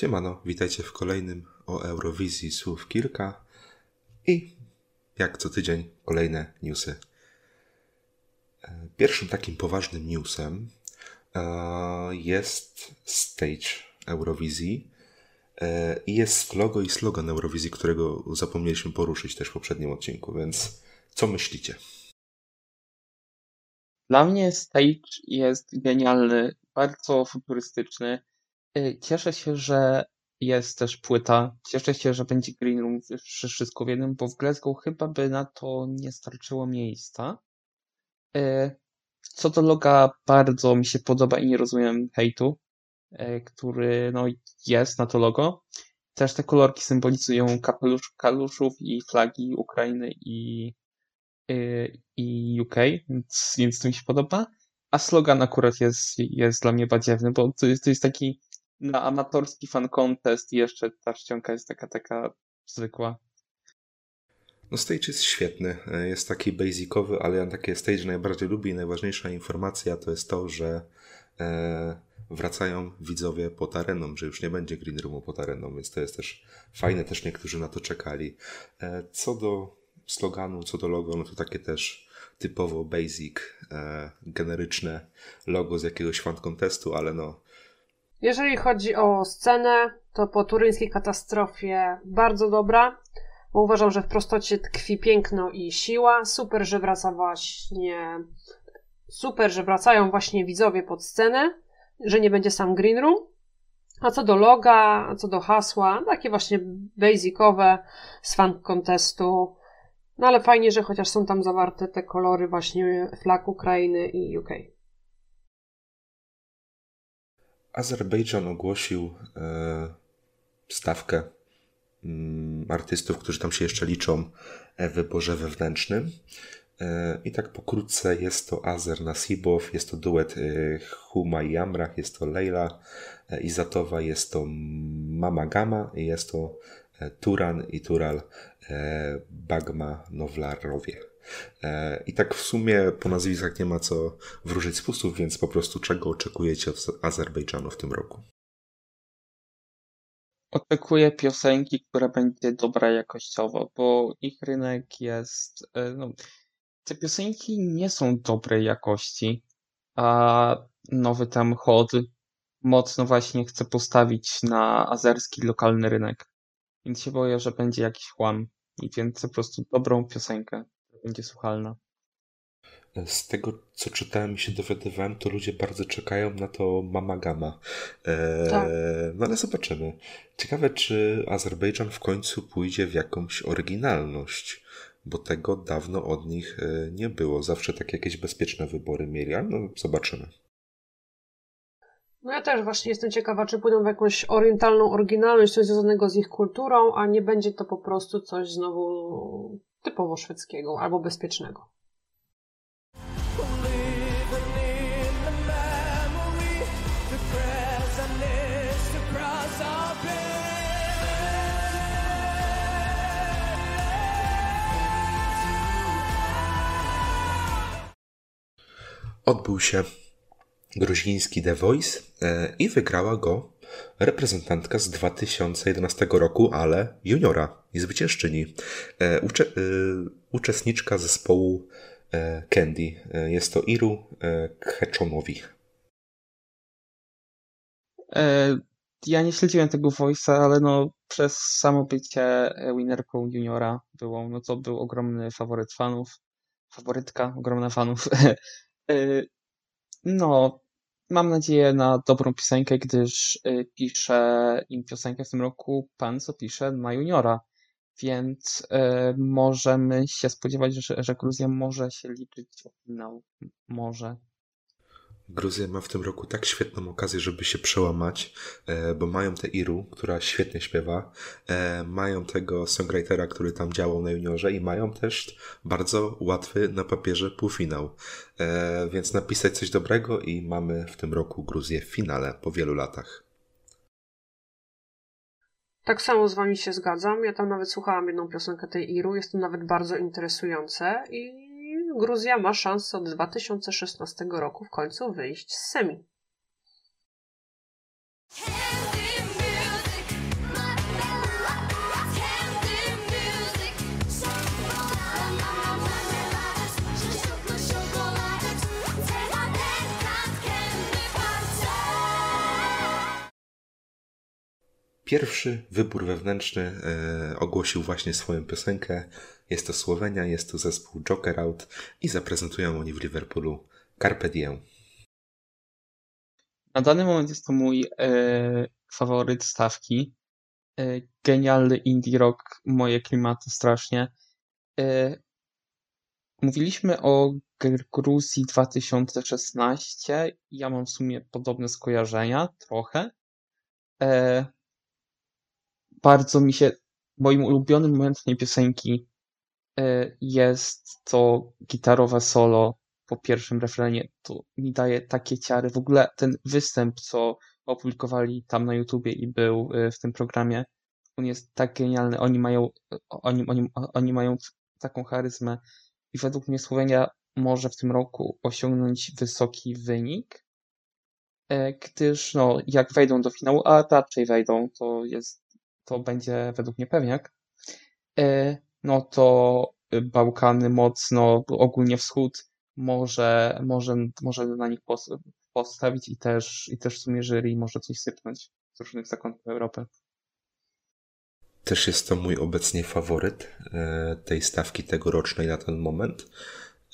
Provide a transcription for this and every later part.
Siemano, witajcie w kolejnym o Eurowizji słów kilka i jak co tydzień kolejne newsy. E, pierwszym takim poważnym newsem e, jest stage Eurowizji e, i jest logo i slogan Eurowizji, którego zapomnieliśmy poruszyć też w poprzednim odcinku, więc co myślicie? Dla mnie stage jest genialny, bardzo futurystyczny. Y, cieszę się, że jest też płyta. Cieszę się, że będzie Green Room wszystko w jednym, bo w Glasgow chyba by na to nie starczyło miejsca. Y, co do loga, bardzo mi się podoba i nie rozumiem hejtu, y, który no, jest na to logo. Też te kolorki symbolizują kapelusz, kaluszów i flagi Ukrainy i, i UK, więc, więc to mi się podoba. A slogan akurat jest, jest dla mnie badziewny, bo to jest, to jest taki na amatorski fan contest jeszcze ta ściąga jest taka, taka zwykła. No stage jest świetny, jest taki basicowy, ale ja takie stage najbardziej lubię i najważniejsza informacja to jest to, że e, wracają widzowie pod areną, że już nie będzie Green Roomu pod areną, więc to jest też fajne, też niektórzy na to czekali. E, co do sloganu, co do logo, no to takie też typowo basic, e, generyczne logo z jakiegoś fan contestu, ale no jeżeli chodzi o scenę, to po turyńskiej katastrofie bardzo dobra, bo uważam, że w prostocie tkwi piękno i siła. Super, że wraca właśnie. Super, że wracają właśnie widzowie pod scenę, że nie będzie sam green room. A co do loga, a co do hasła, takie właśnie basicowe z fan contestu. No ale fajnie, że chociaż są tam zawarte te kolory właśnie flag Ukrainy i UK. Azerbejdżan ogłosił e, stawkę mm, artystów, którzy tam się jeszcze liczą w wyborze wewnętrznym. E, I tak pokrótce jest to Azer Nasibow, jest to duet e, Huma i Amrach, jest to Leila Izatowa, jest to Mama Gama i jest to Turan i Tural Bagma Nowlarowie. E, I tak w sumie po nazwiskach nie ma co wróżyć z pustów, więc po prostu czego oczekujecie od Azerbejdżanu w tym roku? Oczekuję piosenki, która będzie dobra jakościowo, bo ich rynek jest. E, no, te piosenki nie są dobrej jakości, a nowy tam chod mocno właśnie chce postawić na azerski lokalny rynek. Więc się boję, że będzie jakiś chłam. I więc po prostu dobrą piosenkę będzie słuchalna. Z tego, co czytałem i się dowiadywałem, to ludzie bardzo czekają na to Mama Gama. Eee, tak. No ale zobaczymy. Ciekawe, czy Azerbejdżan w końcu pójdzie w jakąś oryginalność, bo tego dawno od nich e, nie było. Zawsze takie jakieś bezpieczne wybory mieli, ale no zobaczymy. No ja też właśnie jestem ciekawa, czy pójdą w jakąś orientalną oryginalność, coś związanego z ich kulturą, a nie będzie to po prostu coś znowu typowo szwedzkiego albo bezpiecznego. Odbył się gruziński The Voice e, i wygrała go reprezentantka z 2011 roku, ale juniora i zwyciężczyni. E, ucze, e, uczestniczka zespołu Candy. Jest to Iru Keczonowi. Ja nie śledziłem tego voice'a, ale no przez samo bycie winnerką juniora było, no to był ogromny faworyt fanów. Faworytka, ogromna fanów. No, Mam nadzieję na dobrą piosenkę, gdyż y, pisze im piosenkę w tym roku pan, co pisze na juniora. Więc y, możemy się spodziewać, że, że Gruzja może się liczyć o finał. Może. Gruzja ma w tym roku tak świetną okazję, żeby się przełamać, e, bo mają tę Iru, która świetnie śpiewa, e, mają tego songwritera, który tam działał na juniorze i mają też bardzo łatwy na papierze półfinał. E, więc napisać coś dobrego i mamy w tym roku Gruzję w finale po wielu latach. Tak samo z wami się zgadzam. Ja tam nawet słuchałam jedną piosenkę tej Iru, jest to nawet bardzo interesujące i Gruzja ma szansę od 2016 roku w końcu wyjść z semi. Pierwszy wybór wewnętrzny e, ogłosił właśnie swoją piosenkę. Jest to Słowenia, jest to zespół Joker Out i zaprezentują oni w Liverpoolu Carpe Diem. Na dany moment jest to mój e, faworyt stawki. E, genialny indie rock, moje klimaty strasznie. E, mówiliśmy o Gruzji 2016. Ja mam w sumie podobne skojarzenia, trochę. E, bardzo mi się, moim ulubionym momentem tej piosenki e, jest to gitarowe solo po pierwszym refrenie. To mi daje takie ciary. W ogóle ten występ, co opublikowali tam na YouTubie i był e, w tym programie, on jest tak genialny. Oni mają, oni, oni, oni mają taką charyzmę i według mnie Słowenia może w tym roku osiągnąć wysoki wynik, e, gdyż no, jak wejdą do finału, a raczej wejdą, to jest, to będzie według mnie pewniak, e, no to Bałkany mocno, ogólnie wschód może, może, może na nich postawić i też, i też w sumie jury może coś sypnąć z różnych zakątków Europy. Też jest to mój obecnie faworyt e, tej stawki tegorocznej na ten moment.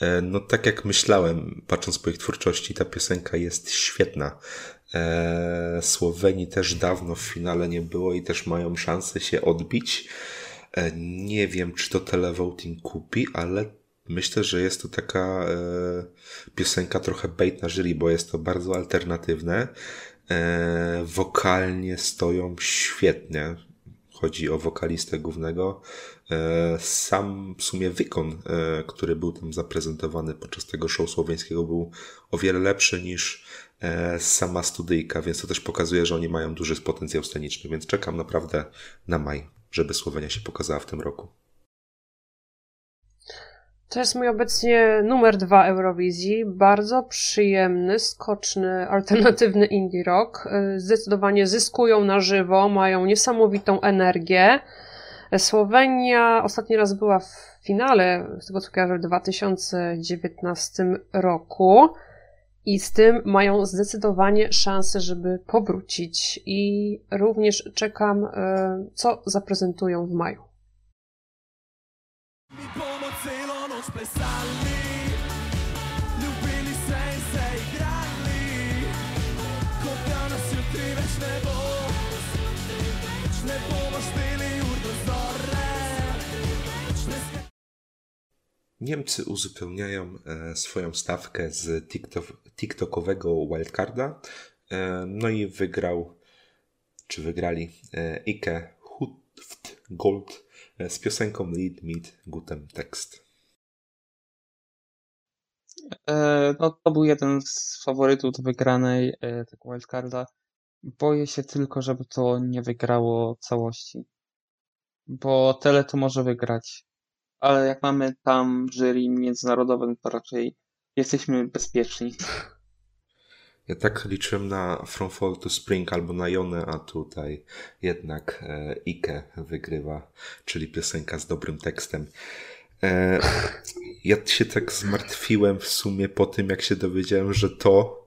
E, no tak jak myślałem, patrząc po ich twórczości, ta piosenka jest świetna. E, Słowenii też dawno w finale nie było i też mają szansę się odbić. Nie wiem, czy to televoting kupi, ale myślę, że jest to taka piosenka trochę bait na jury, bo jest to bardzo alternatywne. Wokalnie stoją świetnie chodzi o wokalistę głównego. E, sam w sumie wykon, e, który był tam zaprezentowany podczas tego show słoweńskiego, był o wiele lepszy niż e, sama studyjka, więc to też pokazuje, że oni mają duży potencjał sceniczny, więc czekam naprawdę na maj, żeby Słowenia się pokazała w tym roku. To jest mój obecnie numer dwa Eurowizji. Bardzo przyjemny, skoczny, alternatywny indie rock. Zdecydowanie zyskują na żywo, mają niesamowitą energię. Słowenia ostatni raz była w finale, z tego co kojarzę, w 2019 roku. I z tym mają zdecydowanie szansę, żeby powrócić. I również czekam, e, co zaprezentują w maju. Niemcy uzupełniają e, swoją stawkę z TikTok, TikTokowego wildcarda. E, no i wygrał, czy wygrali e, Ike Hutft Gold z piosenką Lead Meet Gutem Text. No to był jeden z faworytów do wygranej tego wildcarda. Boję się tylko, żeby to nie wygrało całości. Bo tyle to może wygrać ale jak mamy tam jury międzynarodowe, to raczej jesteśmy bezpieczni. Ja tak liczyłem na From Fall to Spring albo na Jonę, a tutaj jednak e, Ike wygrywa, czyli piosenka z dobrym tekstem. E, ja się tak zmartwiłem w sumie po tym, jak się dowiedziałem, że to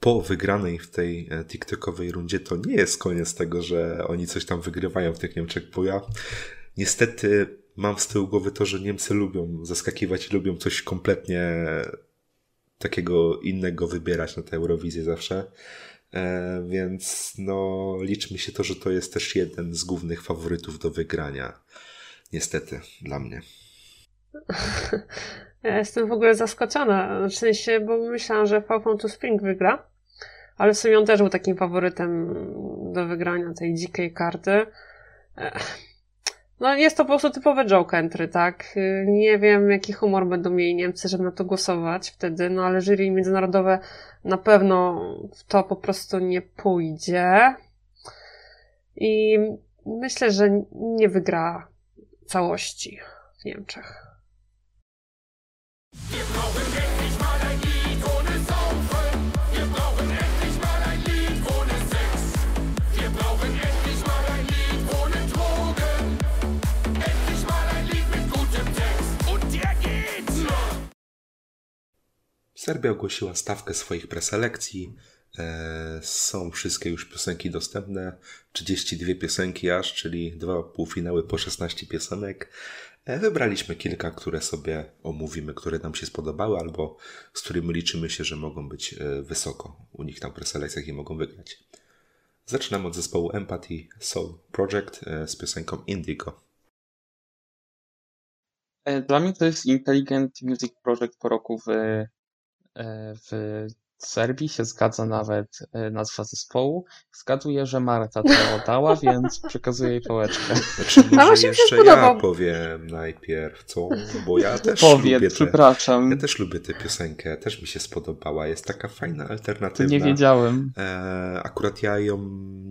po wygranej w tej e, TikTokowej rundzie to nie jest koniec tego, że oni coś tam wygrywają w tych Niemczech, bo ja niestety mam z tyłu głowy to, że Niemcy lubią zaskakiwać lubią coś kompletnie takiego innego wybierać na tę Eurowizję zawsze. E, więc no, liczmy się to, że to jest też jeden z głównych faworytów do wygrania. Niestety, dla mnie. Ja jestem w ogóle zaskoczona, w sensie, bo myślałam, że Falcon to Spring wygra, ale w sumie on też był takim faworytem do wygrania tej dzikiej karty. No jest to po prostu typowe joke entry, tak? Nie wiem, jaki humor będą mieli Niemcy, żeby na to głosować wtedy, no ale jury międzynarodowe na pewno w to po prostu nie pójdzie. I myślę, że nie wygra całości w Niemczech. Serbia ogłosiła stawkę swoich preselekcji. E, są wszystkie już piosenki dostępne. 32 piosenki aż, czyli dwa półfinały po 16 piosenek. E, wybraliśmy kilka, które sobie omówimy, które nam się spodobały, albo z którymi liczymy się, że mogą być e, wysoko u nich na preselekcjach i mogą wygrać. Zaczynamy od zespołu Empathy Soul Project z piosenką Indigo. Dla mnie to jest Intelligent Music Project po roku w, w w Serbii się zgadza nawet e, nazwa zespołu. Zgaduję, że Marta to dała, więc przekazuję jej pałeczkę. Znaczy, może jeszcze ja powiem najpierw, co? Bo ja też Powiedz, lubię przepraszam. Ja też lubię tę piosenkę, też mi się spodobała. Jest taka fajna alternatywa. Nie wiedziałem. E, akurat ja ją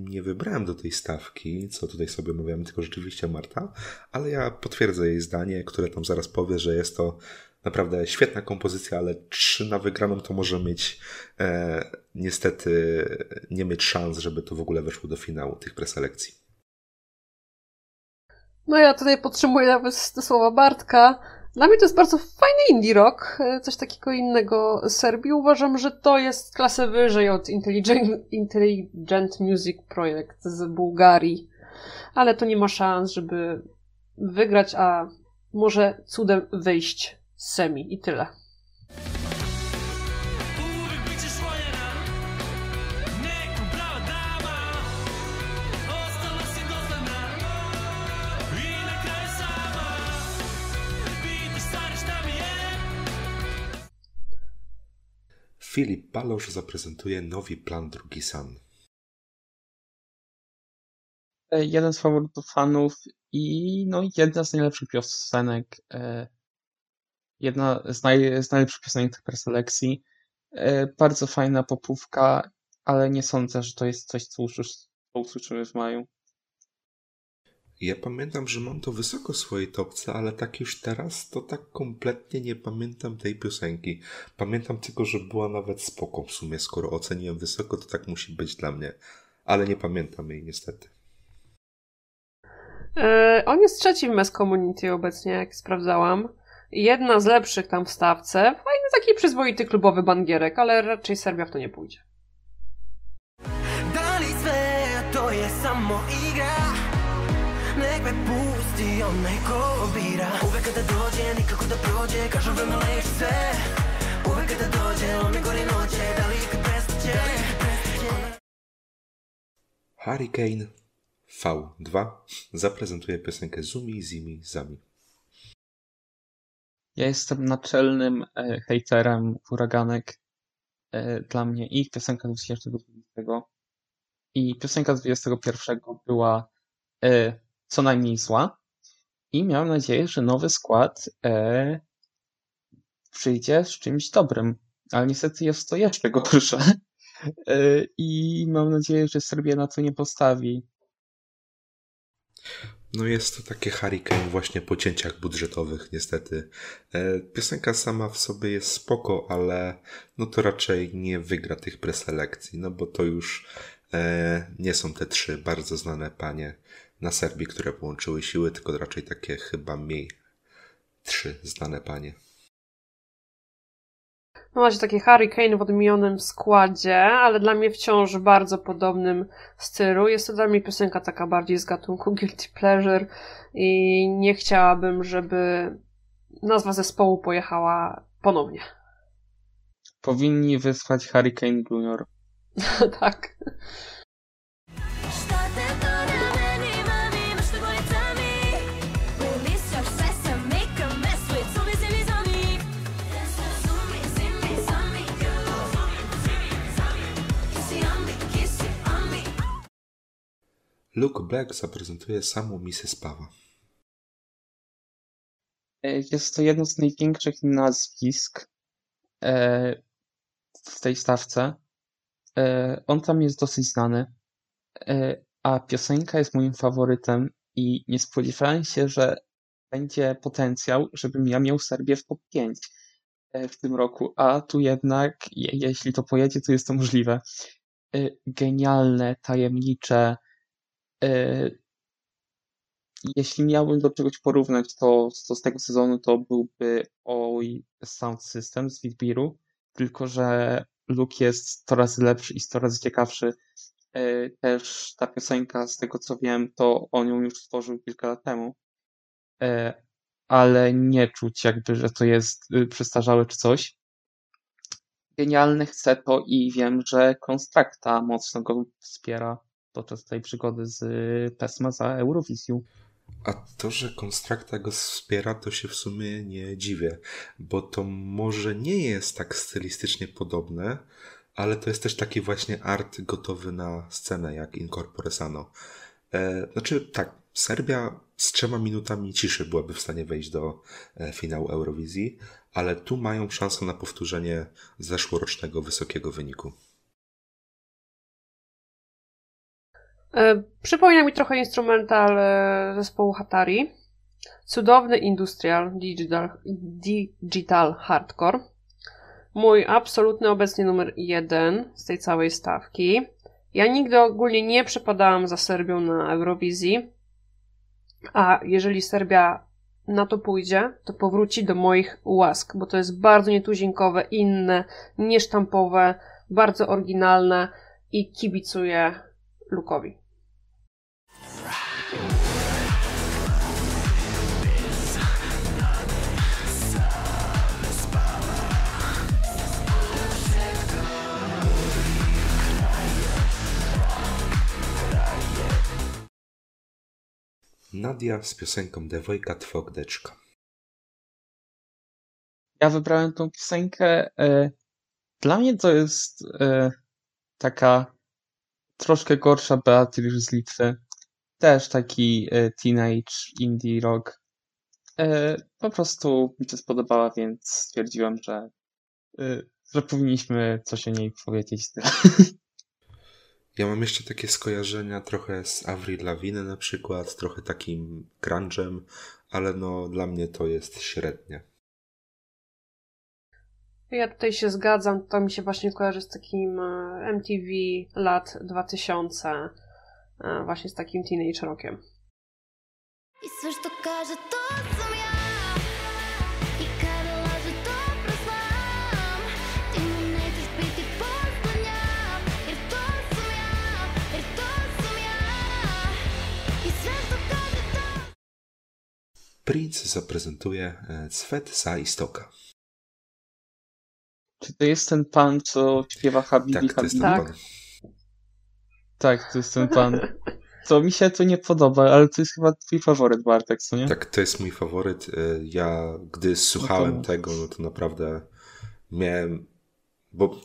nie wybrałem do tej stawki, co tutaj sobie mówiłem, tylko rzeczywiście Marta, ale ja potwierdzę jej zdanie, które tam zaraz powie, że jest to Naprawdę świetna kompozycja, ale trzy na wygraną to może mieć e, niestety nie mieć szans, żeby to w ogóle weszło do finału tych preselekcji. No ja tutaj podtrzymuję nawet te słowa Bartka. Dla mnie to jest bardzo fajny indie rock, e, coś takiego innego z Serbii. Uważam, że to jest klasę wyżej od Intelligent, Intelligent Music Project z Bułgarii. Ale to nie ma szans, żeby wygrać, a może cudem wyjść semi i tyle. Filip Balosz zaprezentuje nowy plan Drugi San. E, jeden z faworytów fanów i no, jedna z najlepszych piosenek e, jedna z, naj, z najlepszych piosenek tych preselekcji. E, bardzo fajna popówka, ale nie sądzę, że to jest coś, co, usłyszymy w maju. Ja pamiętam, że mam to wysoko w swojej topce, ale tak już teraz to tak kompletnie nie pamiętam tej piosenki. Pamiętam tylko, że była nawet spoko w sumie. Skoro oceniłem wysoko, to tak musi być dla mnie. Ale nie pamiętam jej niestety. Yy, on jest trzeci w Mass Community obecnie, jak sprawdzałam jedna z lepszych tam w stawce. Fajny taki przyzwoity klubowy bangierek, ale raczej Serbia w to nie pójdzie. Dali to jest samo igra Nek me pusti onaj ko bira Uvek kada dođe, nikako da prođe Kažu sve Uvek kada dođe, on mi gori noće Da li kad prestaće Hurricane V2 zaprezentuje piosenkę Zumi, Zimi, Zami. Ja jestem naczelnym e, hejterem huraganek. E, dla mnie ich piosenka 2020 i piosenka 21 była e, co najmniej zła. I miałem nadzieję, że nowy skład e, przyjdzie z czymś dobrym. Ale niestety jest to jeszcze gorsze. E, I mam nadzieję, że Serbia na to nie postawi. No jest to takie hurricane właśnie po cięciach budżetowych niestety. E, piosenka sama w sobie jest spoko, ale no to raczej nie wygra tych preselekcji, no bo to już e, nie są te trzy bardzo znane panie na Serbii, które połączyły siły, tylko raczej takie chyba mniej trzy znane panie. No macie taki Hurricane w odmienionym składzie, ale dla mnie wciąż w bardzo podobnym stylu. Jest to dla mnie piosenka taka bardziej z gatunku Guilty Pleasure i nie chciałabym, żeby nazwa zespołu pojechała ponownie. Powinni wysłać Hurricane Junior. tak. Luke Black zaprezentuje samą Mrs. Pawa. E, jest to jedno z największych nazwisk e, w tej stawce. E, on tam jest dosyć znany, a piosenka jest moim faworytem i nie spodziewałem się, że będzie potencjał, żebym ja miał Serbię w top 5 w tym roku, a tu jednak, jeśli to pojedzie, to jest to możliwe. Genialne, tajemnicze, jeśli miałbym do czegoś porównać, to, to z tego sezonu to byłby Oi Sound System z Witbiru, tylko że look jest 100 razy lepszy i 100 razy ciekawszy. E, też ta piosenka, z tego co wiem, to on ją już stworzył kilka lat temu. E, ale nie czuć jakby, że to jest y, przestarzałe czy coś. Genialny chcę to i wiem, że Konstrakta mocno go wspiera podczas tej przygody z y, PESMA za Eurowizją. A to, że Konstrakta go wspiera, to się w sumie nie dziwię, bo to może nie jest tak stylistycznie podobne, ale to jest też taki właśnie art gotowy na scenę, jak Incorpore Sano. E, znaczy, tak, Serbia z trzema minutami ciszy byłaby w stanie wejść do e, finału Eurowizji, ale tu mają szansę na powtórzenie zeszłorocznego wysokiego wyniku. Przypomina mi trochę instrumental e, zespołu Hatari. Cudowny industrial digital, digital hardcore. Mój absolutny obecnie numer jeden z tej całej stawki. Ja nigdy ogólnie nie przepadałam za Serbią na Eurowizji, a jeżeli Serbia na to pójdzie, to powróci do moich łask, bo to jest bardzo nietuzinkowe, inne, niesztampowe, bardzo oryginalne i kibicuję Lukowi. Nadia z piosenką Devojka Twogdeczka. Ja wybrałem tą piosenkę. E, dla mnie to jest e, taka troszkę gorsza Beatrice z Litwy. Też taki e, teenage indie rock. Po prostu mi się spodobała, więc stwierdziłem, że, że powinniśmy coś o niej powiedzieć. Ja mam jeszcze takie skojarzenia trochę z Avril Lavigne na przykład, trochę takim grunge'em, ale no dla mnie to jest średnie. Ja tutaj się zgadzam, to mi się właśnie kojarzy z takim e, MTV lat 2000, e, właśnie z takim teenage rockiem. I to każe to, Prince zaprezentuje Cwet za Istoka. Czy to jest ten pan, co śpiewa Habibi tak, to jest ten tak. pan. Tak, to jest ten pan. To mi się to nie podoba, ale to jest chyba twój faworyt, Bartek, co nie? Tak, to jest mój faworyt. Y, ja, gdy słuchałem no to... tego, no to naprawdę miałem bo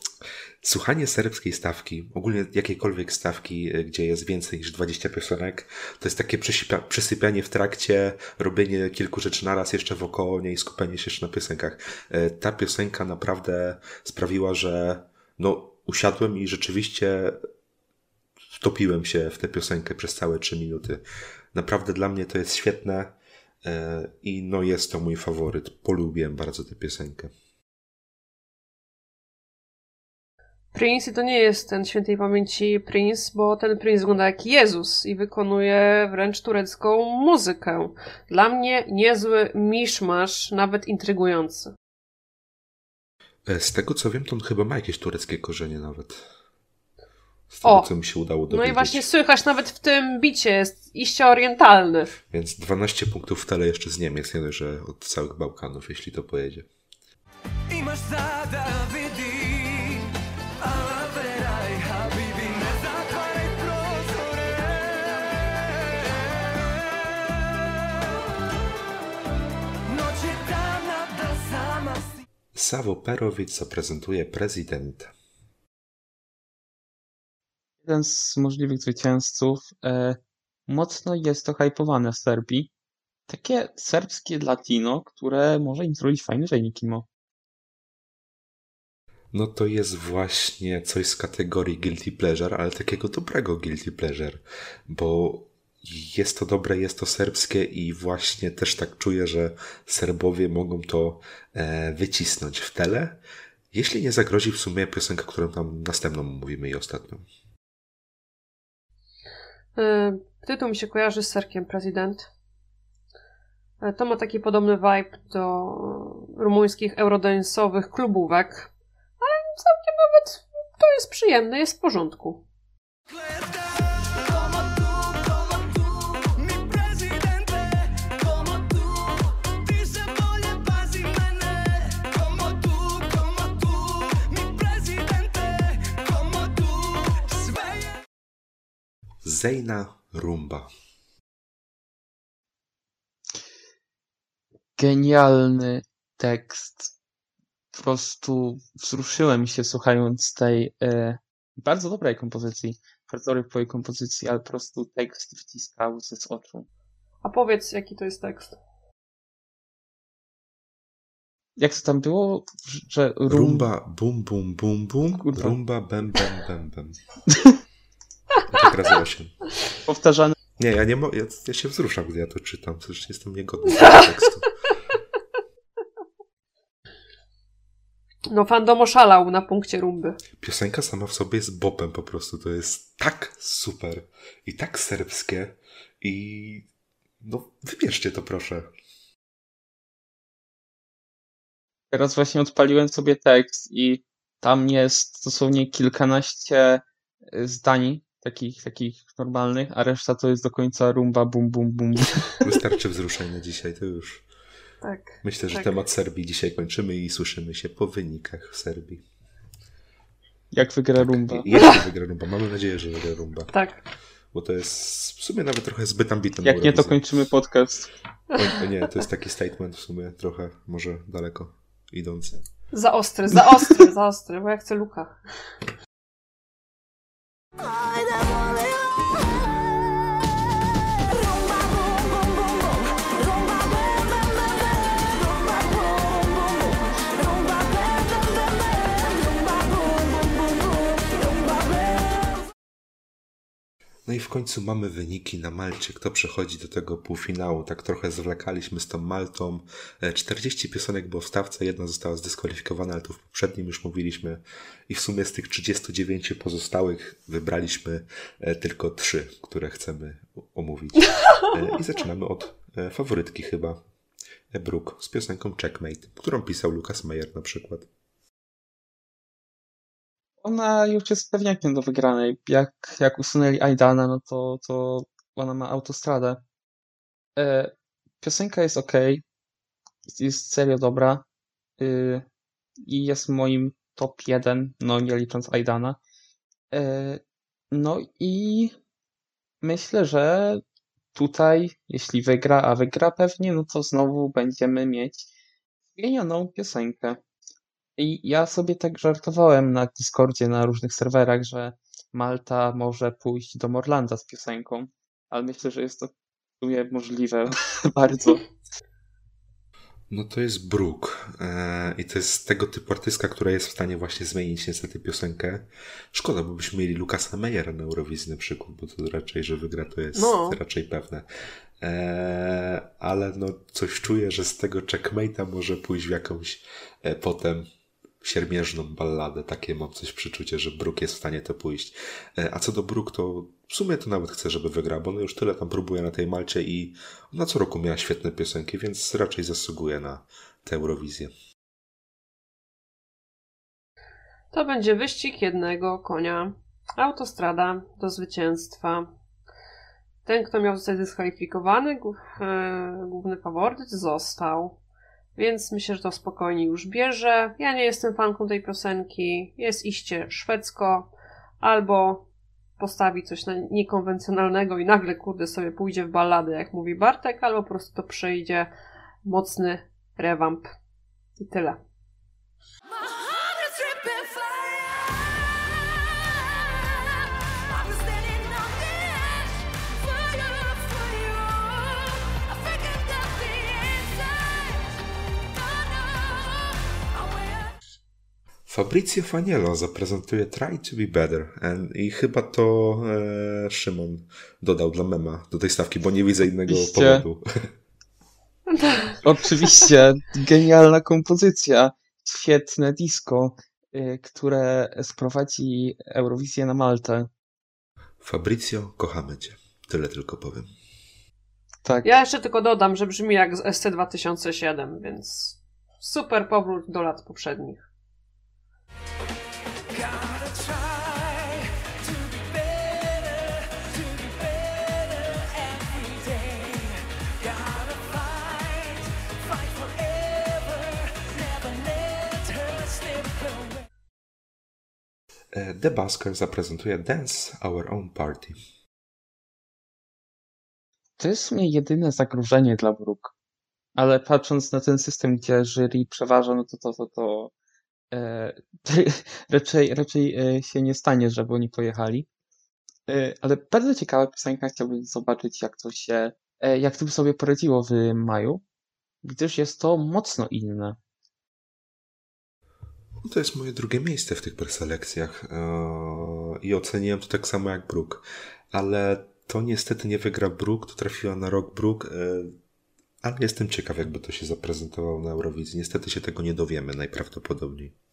słuchanie serbskiej stawki, ogólnie jakiejkolwiek stawki, y, gdzie jest więcej niż 20 piosenek, to jest takie przesypianie w trakcie, robienie kilku rzeczy naraz jeszcze wokoło niej skupienie się jeszcze na piosenkach. Y, ta piosenka naprawdę sprawiła, że no, usiadłem i rzeczywiście wtopiłem się w tę piosenkę przez całe 3 minuty. Naprawdę dla mnie to jest świetne y, i no jest to mój faworyt. Polubiłem bardzo tę piosenkę. Prince i to nie jest ten świętej pamięci Prince, bo ten Prince wygląda jak Jezus i wykonuje wręcz turecką muzykę. Dla mnie niezły miszmasz, nawet intrygujący. E, z tego co wiem, to on chyba ma jakieś tureckie korzenie nawet. Z tego, o, co mi się udało dowiedzieć. No i właśnie słychać nawet w tym bicie, jest iście orientalny. Więc 12 punktów w tele jeszcze z Niemiec, nie dość, że od całych Bałkanów, jeśli to pojedzie. I masz Savo Perovic zaprezentuje prezydenta. Jeden z możliwych zwycięzców. E, mocno jest to hypowane w Serbii. Takie serbskie latino, które może im zrobić fajny wynik, Kimo. No to jest właśnie coś z kategorii guilty pleasure, ale takiego dobrego guilty pleasure, bo jest to dobre, jest to serbskie i właśnie też tak czuję, że Serbowie mogą to e, wycisnąć w tele, jeśli nie zagrozi w sumie piosenka, którą tam następną mówimy i ostatnią. E, tytuł mi się kojarzy z Serkiem Prezydent. E, to ma taki podobny vibe do rumuńskich eurodance'owych klubówek, ale całkiem nawet to jest przyjemne, jest w porządku. Zejna Rumba. Genialny tekst. Po prostu wzruszyłem się słuchając tej e, bardzo dobrej kompozycji. Bardzo dobrej kompozycji, ale po prostu tekst wciskał ze z oczu. A powiedz, jaki to jest tekst? Jak to tam było? Że rum... Rumba, bum, bum, bum, bum. Kurwa. Rumba, bem, bem, bem, bem. tak razy osiem. powtarzany Nie, ja nie ja, ja się wzruszam, gdy ja to czytam, przecież jestem niegodny tego tekstu. No, fandom oszalał na punkcie rumby. Piosenka sama w sobie jest bopem po prostu, to jest tak super i tak serbskie i no wybierzcie to proszę. Teraz właśnie odpaliłem sobie tekst i tam jest dosłownie kilkanaście y, zdań takich, takich normalnych, a reszta to jest do końca rumba, bum, bum, bum. Wystarczy wzruszenia dzisiaj, to już. Tak. Myślę, że Tak. temat Serbii dzisiaj kończymy i słyszymy się po wynikach w Serbii. Jak wygra rumba. I- Jeśli wygra rumba, mamy nadzieję, że wygra rumba, Tak. bo to jest w sumie nawet trochę zbyt ambitne. Jak nie, to kończymy podcast. O, o nie, to jest taki statement w sumie trochę może daleko idący. Za ostry, za ostry, za ostry, bo ja chcę Luka. No i w końcu mamy wyniki na Malcie. Kto przechodzi do tego półfinału? Tak trochę zwlekaliśmy z tą Maltą. E, 40 piosenek było w stawce, jedna została zdyskwalifikowana, ale tu w poprzednim już mówiliśmy. I w sumie z tych 39 pozostałych wybraliśmy e, tylko trzy, które chcemy omówić. E, I zaczynamy od e, faworytki chyba. E, Brooke z piosenką Checkmate, którą pisał Lucas Meyer na przykład. Ona już jest pewniakiem do wygranej. Jak, jak usunęli Aidana, no to, to ona ma autostradę. E, piosenka jest ok, jest serio dobra y, i jest moim top 1, no nie licząc Aidana. E, no i myślę, że tutaj, jeśli wygra, a wygra pewnie, no to znowu będziemy mieć zmienioną piosenkę. I ja sobie tak żartowałem na Discordzie, na różnych serwerach, że Malta może pójść do Morlanda z piosenką, ale myślę, że jest to w sumie możliwe bardzo. No to jest Brooke e, i to jest tego typu artystka, która jest w stanie właśnie zmienić niestety piosenkę. Szkoda, bo byśmy mieli Lukasa Meyera na Eurowizji na przykład, bo to raczej, że wygra to jest No. raczej pewne. E, ale no coś czuję, że z tego checkmate'a może pójść w jakąś potem siermierzną balladę. Takie mam coś przeczucie, że Brooke jest w stanie to pójść. E, a co do Brooke, to w sumie to nawet chcę, żeby wygrała, bo ona już tyle tam próbuje na tej Malcie i ona co roku miała świetne piosenki, więc raczej zasługuje na tę Eurowizję. To będzie wyścig jednego konia. Autostrada do zwycięstwa. Ten, kto miał zostać dyskwalifikowany, e, główny faworyt, został. Więc myślę, że to spokojnie już bierze. Ja nie jestem fanką tej piosenki. Jest iście szwedzko. Albo postawi coś na niekonwencjonalnego i nagle, kurde, sobie pójdzie w balladę, jak mówi Bartek, albo po prostu to przejdzie mocny rewamp. I tyle. Fabrizio Faniello zaprezentuje Try to be Better And- i chyba to e, Szymon dodał dla mema do tej stawki, bo nie widzę innego Oczywiście. powodu. Oczywiście, genialna kompozycja, świetne disco, y, które sprowadzi Eurowizję na Maltę. Fabrizio, kochamy cię. Tyle tylko powiem. Tak. Ja jeszcze tylko dodam, że brzmi jak z SC 2007, więc super powrót do lat poprzednich. E, The Busker zaprezentuje Dance Our Own Party. To jest w sumie jedyne zagrożenie dla Brook. Ale patrząc na ten system, gdzie jury przeważa, no to to, to, to raczej, raczej e, się nie stanie, żeby oni pojechali. E, ale bardzo ciekawa piosenka, chciałbym zobaczyć, jak to się, e, jak to by sobie poradziło w maju, gdyż jest to mocno inne. No To jest moje drugie miejsce w tych preselekcjach e, i oceniłem to tak samo jak Brook, ale to niestety nie wygra Brook, to trafiła na rok Brook, e, ale jestem ciekaw, jakby to się zaprezentowało na Eurowizji. Niestety się tego nie dowiemy najprawdopodobniej.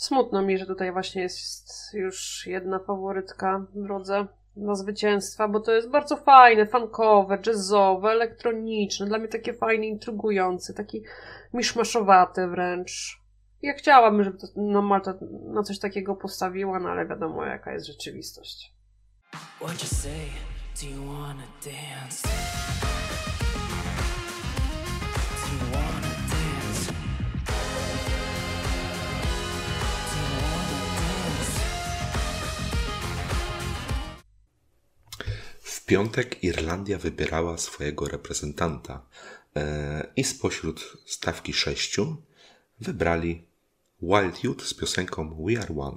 Smutno mi, że tutaj właśnie jest już jedna faworytka w drodze na zwycięstwa, bo to jest bardzo fajne, funkowe, jazzowe, elektroniczne, dla mnie takie fajne, intrygujące, taki miszmaszowaty wręcz. Ja chciałabym, żeby to, no, Malta na coś takiego postawiła, no ale wiadomo jaka jest rzeczywistość. What you say? Do you wanna dance? Piątek Irlandia wybierała swojego reprezentanta e, i spośród stawki sześciu wybrali Wild Youth z piosenką We Are One.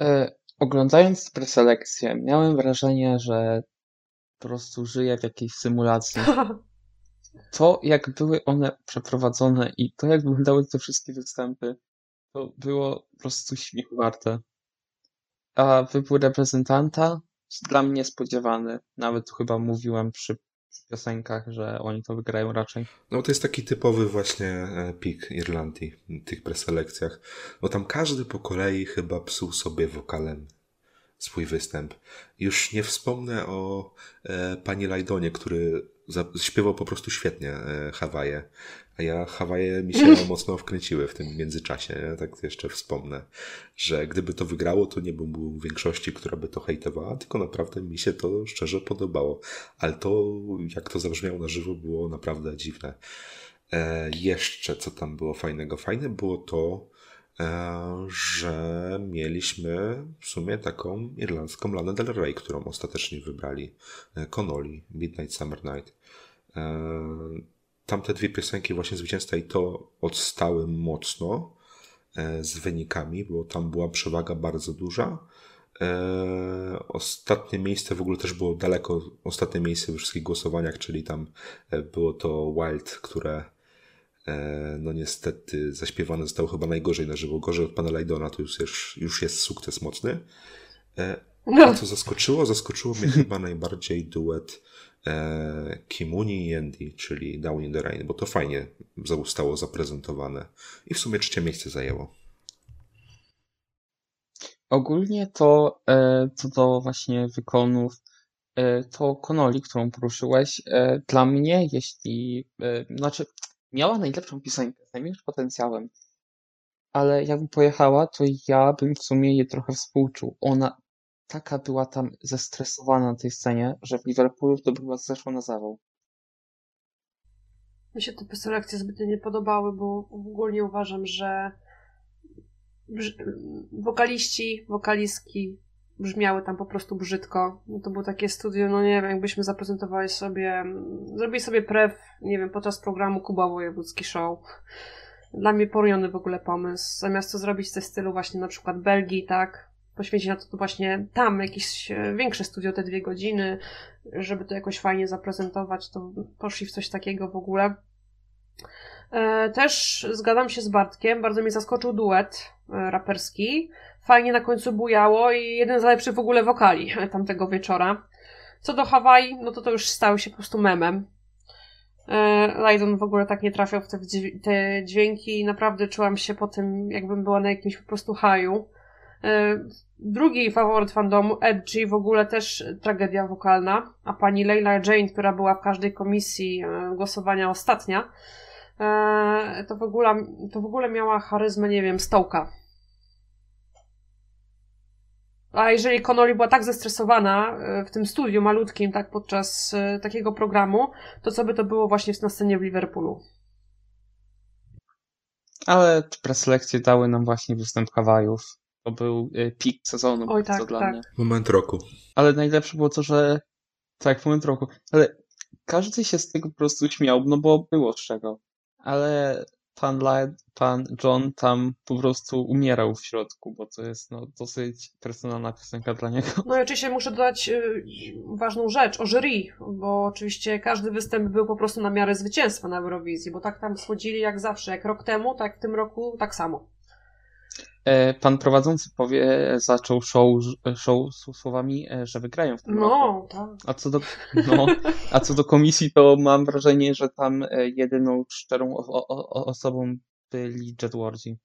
E, oglądając preselekcję, miałem wrażenie, że po prostu żyję w jakiejś symulacji. to, jak były one przeprowadzone i to, jak wyglądały te wszystkie występy, to było po prostu śmiechu warte. A wybór reprezentanta dla mnie niespodziewany. Nawet chyba mówiłem przy, przy piosenkach, że oni to wygrają raczej. No to jest taki typowy właśnie e, pik Irlandii w tych preselekcjach. Bo tam każdy po kolei chyba psuł sobie wokalem swój występ. Już nie wspomnę o e, pani Lajdonie, który śpiewał po prostu świetnie e, Hawaje. A ja Hawaje mi się mocno wkręciły w tym międzyczasie. Nie? Tak jeszcze wspomnę, że gdyby to wygrało, to nie byłbym większości, która by to hejtowała, tylko naprawdę mi się to szczerze podobało. Ale to, jak to zabrzmiało na żywo, było naprawdę dziwne. E, jeszcze co tam było fajnego? Fajne było to, że mieliśmy w sumie taką irlandzką Lana Del Rey, którą ostatecznie wybrali. E, Connolly, Midnight Summer Night. E, tamte dwie piosenki właśnie zwycięstwa i to odstały mocno e, z wynikami, bo tam była przewaga bardzo duża. E, ostatnie miejsce w ogóle też było daleko, ostatnie miejsce we wszystkich głosowaniach, czyli tam e, było to Wild, które e, no niestety zaśpiewane zostało chyba najgorzej na żywo. Gorzej od pana Lajdona, to już jest, już jest sukces mocny. E, a co zaskoczyło? Zaskoczyło mnie chyba najbardziej duet e, Kimuni i Andy, czyli Down in the Rain, bo to fajnie zostało zaprezentowane i w sumie trzecie miejsce zajęło. Ogólnie to e, co do właśnie wykonów, e, to Konoli, którą poruszyłeś, e, dla mnie, jeśli, e, znaczy, miała najlepszą piosenkę, z największym potencjałem, ale jakby pojechała, to ja bym w sumie jej trochę współczuł. Ona taka była tam zestresowana na tej scenie, że w Liverpoolu to była zeszła na zawał. Mi się te preselekcje zbytnio nie podobały, bo ogólnie uważam, że wokaliści, wokalistki brzmiały tam po prostu brzydko. No to było takie studio, no nie wiem, jakbyśmy zaprezentowali sobie, zrobili sobie prew, nie wiem, podczas programu Kuba Wojewódzki Show. Dla mnie poroniony w ogóle pomysł. Zamiast to zrobić tym stylu właśnie na przykład Belgii, tak? Poświęcić na to, to właśnie tam jakieś e, większe studio, te dwie godziny, żeby to jakoś fajnie zaprezentować, to poszli w coś takiego w ogóle. E, Też zgadzam się z Bartkiem, bardzo mnie zaskoczył duet e, raperski. Fajnie na końcu bujało i jeden z najlepszych w ogóle wokali e, tamtego wieczora. Co do Hawaii, no to to już stał się po prostu memem. E, Lydon w ogóle tak nie trafiał w te, te dźwięki. Naprawdę czułam się po tym, jakbym była na jakimś po prostu haju. E, Drugi faworyt fandomu, Edgy, w ogóle też tragedia wokalna, a pani Leila Jane, która była w każdej komisji e, głosowania ostatnia, e, to w ogóle, to w ogóle miała charyzmę, nie wiem, stołka. A jeżeli Connolly była tak zestresowana e, w tym studiu malutkim, tak podczas e, takiego programu, to co by to było właśnie na scenie w Liverpoolu? Ale te preselekcje dały nam właśnie występ Hawajów. To był y, pik sezonu, Oj, tak, co dla tak. mnie. Moment roku. Ale najlepsze było to, że tak, w moment roku. Ale każdy się z tego po prostu śmiał, no bo było z czego. Ale pan, Light, pan John tam po prostu umierał w środku, bo to jest no, dosyć personalna piosenka dla niego. No i oczywiście muszę dodać y, ważną rzecz o jury, bo oczywiście każdy występ był po prostu na miarę zwycięstwa na Eurowizji, bo tak tam schodzili jak zawsze, jak rok temu, tak w tym roku tak samo. E, Pan prowadzący powie, zaczął show, show z słowami, e, że wygrają w tym roku. No, tak. A co do, no, a co do komisji, to mam wrażenie, że tam e, jedyną szczerą o, o, osobą byli Jedwardzi.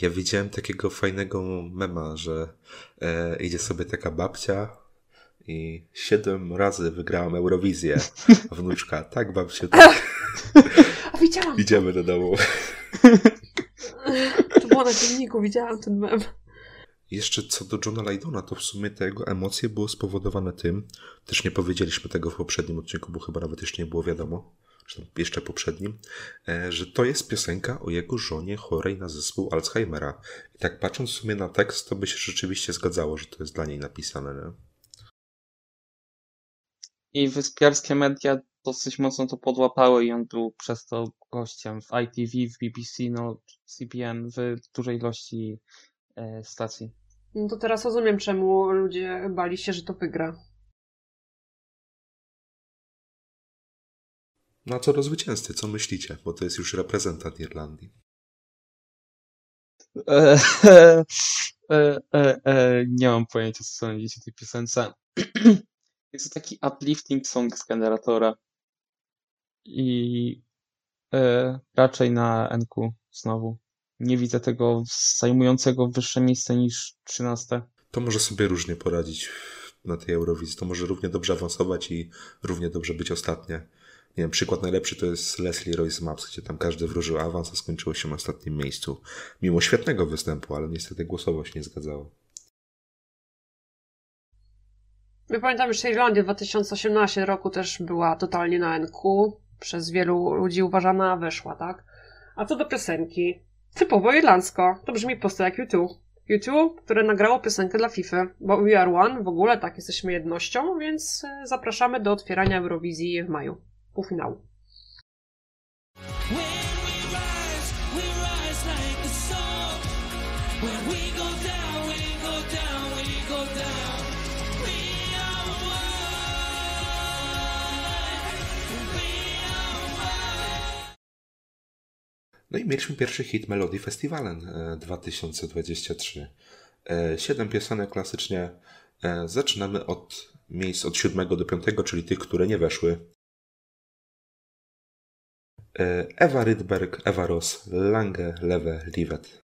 Ja widziałem takiego fajnego mema, że e, idzie sobie taka babcia i siedem razy wygrałam Eurowizję. A wnuczka, tak babciu, tak. A widziałam, Idziemy do domu. to było na dzienniku, widziałam ten mem. Jeszcze co do Johna Lydona, to w sumie te jego emocje były spowodowane tym, też nie powiedzieliśmy tego w poprzednim odcinku, bo chyba nawet jeszcze nie było wiadomo, czy tam jeszcze poprzednim, e, że to jest piosenka o jego żonie chorej na zespół Alzheimera. I tak patrząc w sumie na tekst, to by się rzeczywiście zgadzało, że to jest dla niej napisane, nie? I wyspiarskie media dosyć mocno to podłapały i on był przez to gościem w ITV, w BBC, no CBN, w dużej ilości e, stacji. No to teraz rozumiem, czemu ludzie bali się, że to wygra. No a co do zwycięzcy, co myślicie? Bo to jest już reprezentant Irlandii. E, e, e, e, nie mam pojęcia, co sądzicie o tej piosence. Jest to taki uplifting song z generatora. I e, raczej na NQ znowu. Nie widzę tego zajmującego wyższe miejsce niż 13. To może sobie różnie poradzić na tej Eurowizji. To może równie dobrze awansować i równie dobrze być ostatnie. Nie wiem, przykład najlepszy to jest Leslie Royce Maps, gdzie tam każdy wróżył awans, a skończyło się na ostatnim miejscu. Mimo świetnego występu, ale niestety głosowo się nie zgadzało. Ja pamiętam, że Irlandia w 2018 roku też była totalnie na NQ. Przez wielu ludzi uważana weszła, tak? A co do piosenki, typowo irlandzko. To brzmi prosto jak U2. U2, które nagrało piosenkę dla FIFA, bo We Are One w ogóle tak jesteśmy jednością, więc e, zapraszamy do otwierania Eurowizji w maju. Półfinału. No i mieliśmy pierwszy hit Melody Festivalen e, 2023. E, Siedem piosenek klasycznie. E, Zaczynamy od miejsc od siódmego do piątego, czyli tych, które nie weszły. E, Ewa Rydberg, Ewa Ross, Lange, Lewe, Livet.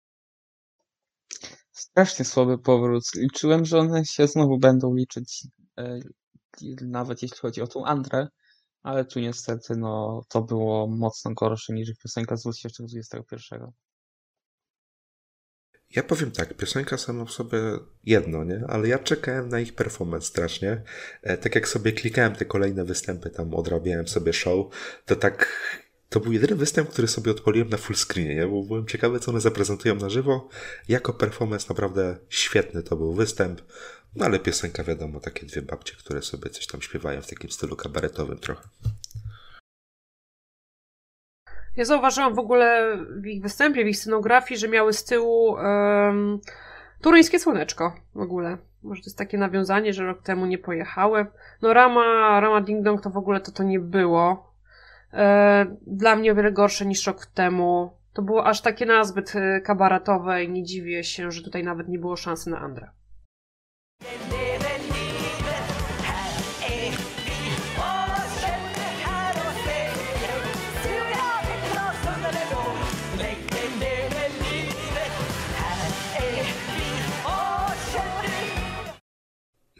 Strasznie słaby powrót. Liczyłem, że one się znowu będą liczyć, e, nawet jeśli chodzi o tą Andrę, ale tu niestety no, to było mocno gorsze niż piosenka z 2021. Ja powiem tak, piosenka sama w sobie jedno, nie? Ale ja czekałem na ich performance strasznie. E, tak jak sobie klikałem te kolejne występy, tam odrabiałem sobie show, to tak... To był jedyny występ, który sobie odpaliłem na full screenie, nie? Bo byłem ciekawy, co one zaprezentują na żywo. Jako performance naprawdę świetny to był występ. No ale piosenka wiadomo, takie dwie babcie, które sobie coś tam śpiewają w takim stylu kabaretowym trochę. Ja zauważyłam w ogóle w ich występie, w ich scenografii, że miały z tyłu um, turyńskie słoneczko w ogóle. Może to jest takie nawiązanie, że rok temu nie pojechały. No Rama, Rama Ding Dong to w ogóle to to nie było. E, dla mnie o wiele gorsze niż rok temu. To było aż takie nazbyt e, kabaretowe i nie dziwię się, że tutaj nawet nie było szansy na Andrę.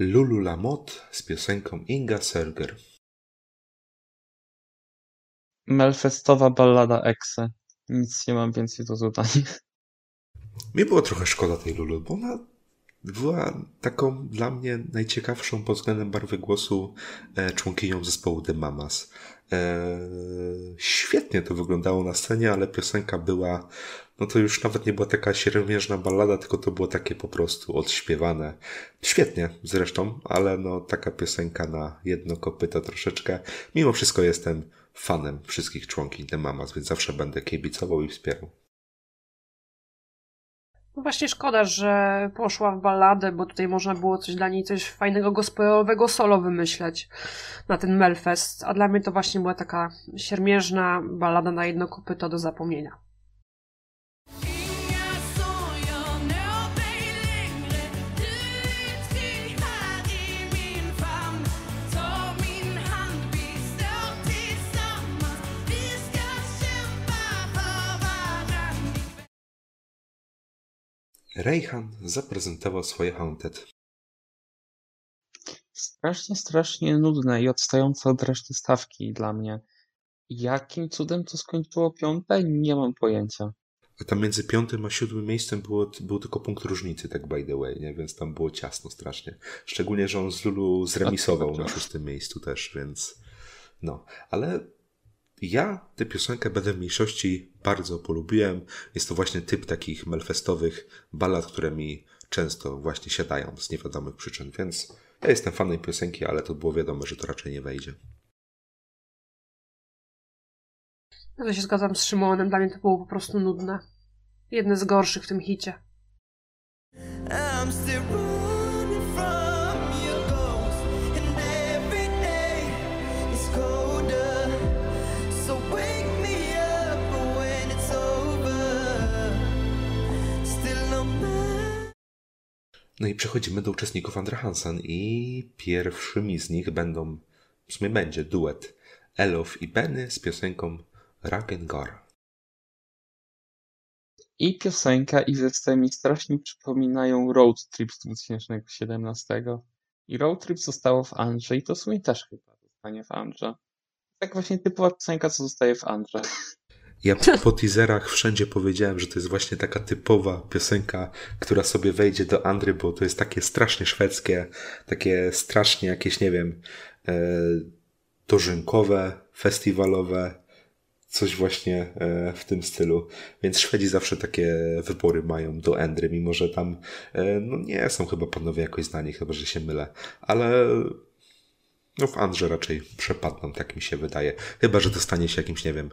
Lulu Lamotte z piosenką Inga Serger. Melfestowa ballada Exe. Nic nie mam więcej do dodania. Mi było trochę szkoda tej Lulu, bo ona była taką dla mnie najciekawszą pod względem barwy głosu e, członkinią zespołu The Mamas. E, świetnie to wyglądało na scenie, ale piosenka była, no to już nawet nie była taka siermiężna ballada, tylko to było takie po prostu odśpiewane. Świetnie zresztą, ale no taka piosenka na jedno kopyto troszeczkę. Mimo wszystko jestem fanem wszystkich członkiń The Mamas, więc zawsze będę kibicował i wspierał. No właśnie szkoda, że poszła w balladę, bo tutaj można było coś dla niej, coś fajnego gospelowego solo wymyśleć na ten Melfest, a dla mnie to właśnie była taka siermiężna ballada na jedno kopyto do zapomnienia. Rejhan zaprezentował swoje Haunted. Strasznie, strasznie nudne i odstające od reszty stawki dla mnie. Jakim cudem to skończyło piąte? Nie mam pojęcia. A tam między piątym a siódmym miejscem było, był tylko punkt różnicy, tak by the way, nie? więc tam było ciasno strasznie. Szczególnie, że on z Lulu zremisował na szóstym miejscu też, więc no. Ale ja tę piosenkę będę w mniejszości bardzo polubiłem. Jest to właśnie typ takich melfestowych ballad, które mi często właśnie siadają z niewiadomych przyczyn, więc ja jestem fanem piosenki, ale to było wiadomo, że to raczej nie wejdzie. Ja to się zgadzam z Szymonem, dla mnie to było po prostu nudne. Jedne z gorszych w tym hicie. I'm still No i przechodzimy do uczestników Andra Hansen i pierwszymi z nich będą, w sumie będzie duet Elof i Benny z piosenką Ragengar. I piosenka, i zestaw mi strasznie przypominają Road Trip z 2017. I Road Trip zostało w Andrze i to w sumie też chyba zostanie w Andrze. Tak właśnie typowa piosenka, co zostaje w Andrze. Ja po teaserach wszędzie powiedziałem, że to jest właśnie taka typowa piosenka, która sobie wejdzie do Andry, bo to jest takie strasznie szwedzkie, takie strasznie jakieś, nie wiem, e, dożynkowe, festiwalowe, coś właśnie e, w tym stylu. Więc Szwedzi zawsze takie wybory mają do Endry, mimo że tam e, no nie są chyba panowie jakoś znani, chyba że się mylę. Ale no w Andrze raczej przepadną, tak mi się wydaje. Chyba, że dostanie się jakimś, nie wiem,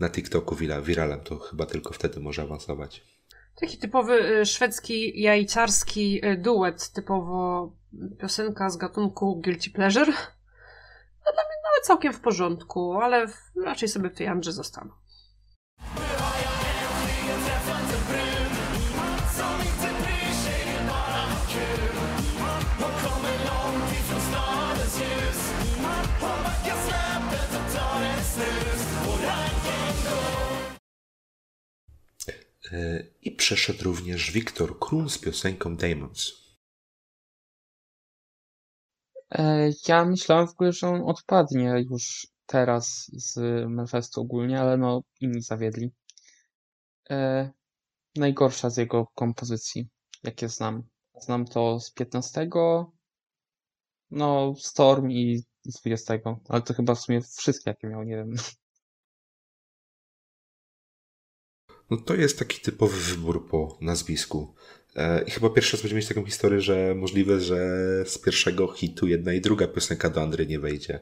na TikToku wira- wiralem, to chyba tylko wtedy może awansować. Taki typowy y, szwedzki, jajcarski y, duet, typowo piosenka z gatunku Guilty Pleasure. A dla mnie nawet całkiem w porządku, ale raczej sobie w tej Andrze zostanę. I przeszedł również Wiktor Krum z piosenką Demons. E, Ja myślałem w ogóle, że on odpadnie już teraz z Melfestu ogólnie, ale no inni zawiedli. E, najgorsza z jego kompozycji, jakie znam. Znam to z 15, no Storm i z 20, ale to chyba w sumie wszystkie jakie miał, nie wiem. No to jest taki typowy wybór po nazwisku. E, I chyba pierwszy raz będziemy mieć taką historię, że możliwe, że z pierwszego hitu jedna i druga piosenka do Andry nie wejdzie.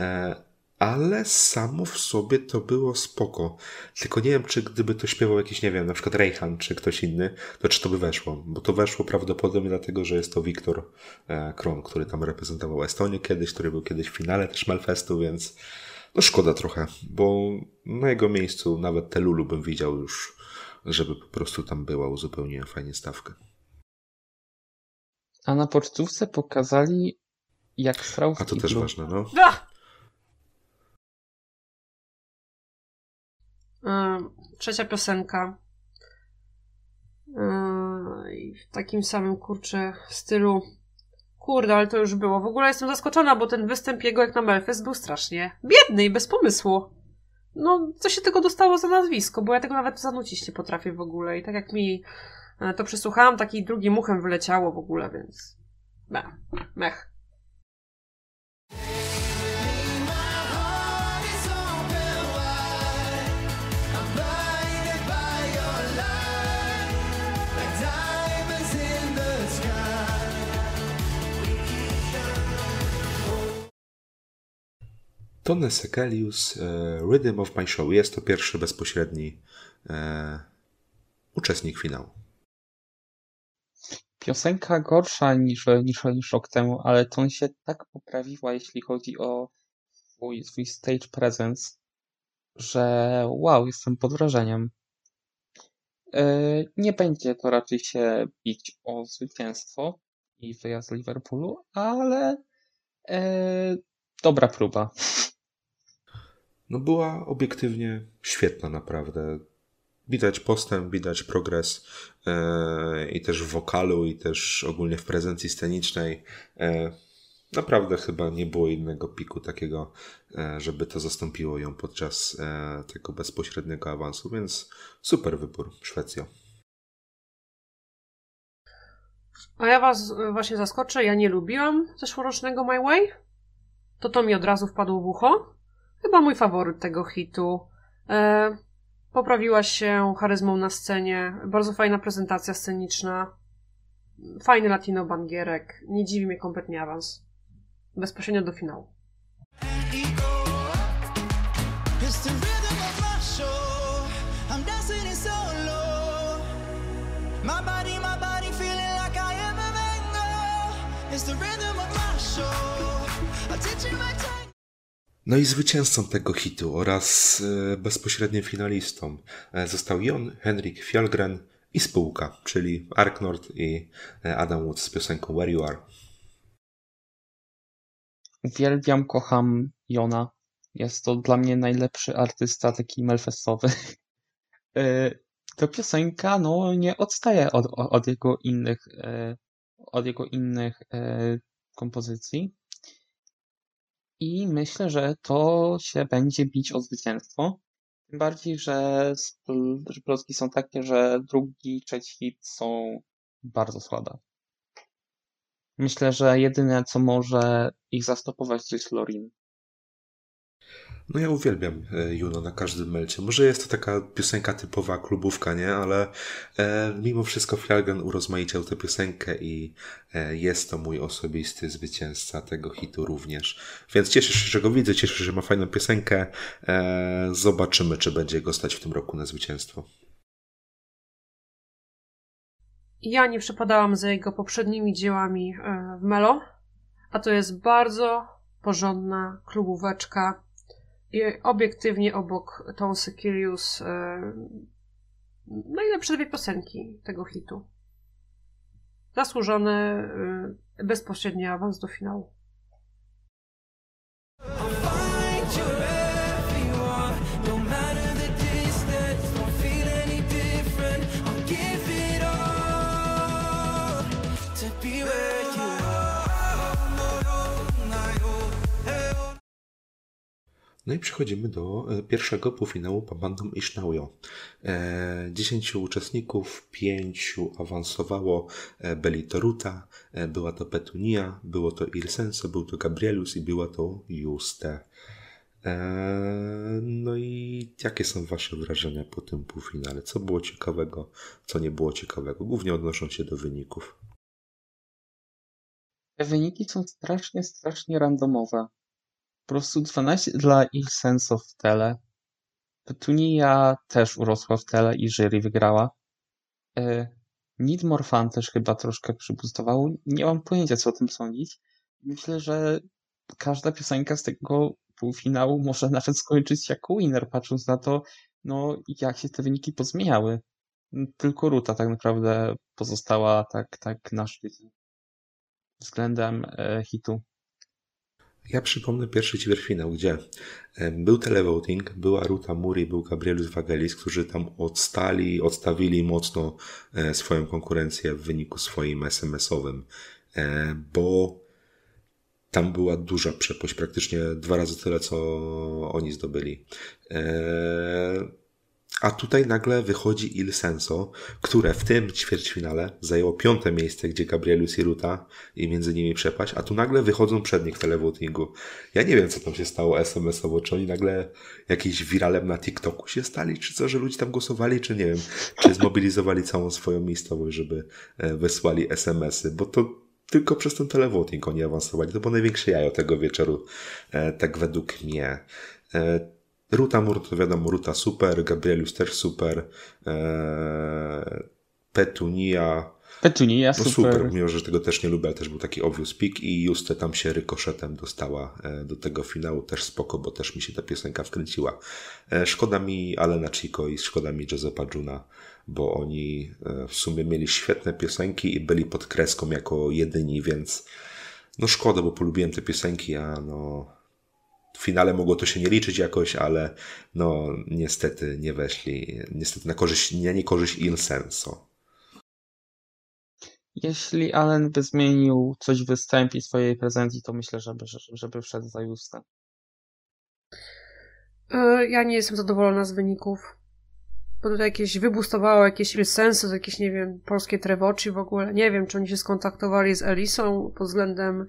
E, Ale samo w sobie to było spoko. Tylko nie wiem, czy gdyby to śpiewał jakiś, nie wiem, na przykład Rejhan czy ktoś inny, to czy to by weszło. Bo to weszło prawdopodobnie dlatego, że jest to Wiktor e, Kron, który tam reprezentował Estonię kiedyś, który był kiedyś w finale też Melfestu, więc no szkoda trochę, bo na jego miejscu nawet te Lulu bym widział już, żeby po prostu tam była, uzupełniłem fajnie stawkę. A na pocztówce pokazali jak strał w A to też ważne, no. Ym, Trzecia piosenka. I w takim samym kurczę stylu. Kurde, ale to już było. W ogóle jestem zaskoczona, bo ten występ jego jak na Melfest był strasznie biedny i bez pomysłu. No, co się tego dostało za nazwisko, bo ja tego nawet zanucić nie potrafię w ogóle. I tak jak mi e, to przesłuchałam, taki drugi muchem wyleciało w ogóle, więc me, mech. Tony Sekelius, e, Rhythm of My Show. Jest to pierwszy bezpośredni e, uczestnik finału. Piosenka gorsza niż, niż, niż rok temu, ale to się tak poprawiła, jeśli chodzi o swój, swój stage presence, że wow, jestem pod wrażeniem. E, Nie będzie to raczej się bić o zwycięstwo i wyjazd z Liverpoolu, ale e, dobra próba. No była obiektywnie świetna naprawdę. Widać postęp, widać progres e, i też w wokalu, i też ogólnie w prezencji scenicznej. E, naprawdę chyba nie było innego piku takiego, e, żeby to zastąpiło ją podczas e, tego bezpośredniego awansu, więc super wybór, Szwecja. A ja was właśnie zaskoczę, ja nie lubiłam zeszłorocznego My Way. To to mi od razu wpadło w ucho. Chyba mój faworyt tego hitu. E, poprawiła się charyzmą na scenie, bardzo fajna prezentacja sceniczna, fajny latino bangierek, nie dziwi mnie kompletnie awans. Bezpośrednio do finału. No i zwycięzcą tego hitu oraz e, bezpośrednim finalistą e, został Jon Henrik Fjallgren i spółka, czyli Arknord i e, Adam Woods z piosenką Where You Are. Uwielbiam, kocham Jona. Jest to dla mnie najlepszy artysta taki melfestowy. Ta piosenka no, nie odstaje od, od jego innych od jego innych kompozycji. I myślę, że to się będzie bić o zwycięstwo. Tym bardziej, że, plotki są takie, że drugi trzeci hit są bardzo słabe. Myślę, że jedyne, co może ich zastopować, to jest Lorin. No ja uwielbiam e, Juno na każdym melcie. Może jest to taka piosenka typowa klubówka, nie? Ale e, mimo wszystko Fjallgren urozmaiciał tę piosenkę i e, jest to mój osobisty zwycięzca tego hitu również. Więc cieszę się, że go widzę, cieszę się, że ma fajną piosenkę. E, zobaczymy, czy będzie go stać w tym roku na zwycięstwo. Ja nie przepadałam za jego poprzednimi dziełami e, w Melo, a to jest bardzo porządna klubóweczka. I obiektywnie obok Tom Sekilius e, najlepsze dwie piosenki tego hitu. Zasłużony e, bezpośredni awans do finału. No i przechodzimy do e, pierwszego półfinału Babandom i Sznaujo. E, Dziesięciu uczestników, pięciu awansowało e, byli to Ruta, e, była to Petunia, było to Il Senso, był to Gabrielus i była to Juste. No i jakie są Wasze wrażenia po tym półfinale? Co było ciekawego, co nie było ciekawego? Głównie odnoszą się do wyników. Te wyniki są strasznie, strasznie randomowe. Po prostu 12 dla Ich Senso w tele. Petunia też urosła w tele i jury wygrała. E, Need More też chyba troszkę przybustowało. Nie mam pojęcia, co o tym sądzić. Myślę, że każda piosenka z tego półfinału może nawet skończyć jako winner, patrząc na to, no, jak się te wyniki pozmieniały. Tylko Ruta tak naprawdę pozostała tak, tak na szczycie względem e, hitu. Ja przypomnę pierwszy ćwierćfinał, gdzie e, był televoting, była Ruta Muri, był Gabrielus Wagelis, którzy tam odstali, odstawili mocno e, swoją konkurencję w wyniku swoim SMS-owym, e, bo tam była duża przepaść, praktycznie dwa razy tyle, co oni zdobyli. E, A tutaj nagle wychodzi Il Senso, które w tym ćwierćfinale zajęło piąte miejsce, gdzie Gabrielius i Ruta i między nimi przepaść, a tu nagle wychodzą przed nich w televotingu. Ja nie wiem, co tam się stało SMS-owo, czy oni nagle jakimś wiralem na TikToku się stali, czy co, że ludzie tam głosowali, czy nie wiem, czy zmobilizowali całą swoją miejscowość, żeby e, wysłali SMS-y, bo to tylko przez ten televoting oni awansowali. To było największe jajo tego wieczoru, e, tak według mnie. Ruta Mur to wiadomo, Ruta super, Gabrielius też super, e, Petunia, Petunia, no super. super. mimo że tego też nie lubię, ale też był taki obvious pick i Juste tam się rykoszetem dostała e, do tego finału, też spoko, bo też mi się ta piosenka wkręciła. E, Szkoda mi Alena Chico i szkoda mi Josepa Juna, bo oni e, w sumie mieli świetne piosenki i byli pod kreską jako jedyni, więc no szkoda, bo polubiłem te piosenki, a no w finale mogło to się nie liczyć jakoś, ale no niestety nie weszli, niestety na korzyść, na niekorzyść Il Senso. Jeśli Allen by zmienił coś w występie swojej prezencji, to myślę, żeby, żeby wszedł za Justę. E, Ja nie jestem zadowolona z wyników. Bo tutaj jakieś wybustowało jakieś sensy, jakieś, nie wiem, polskie trewoci w ogóle. Nie wiem, czy oni się skontaktowali z Elisą pod względem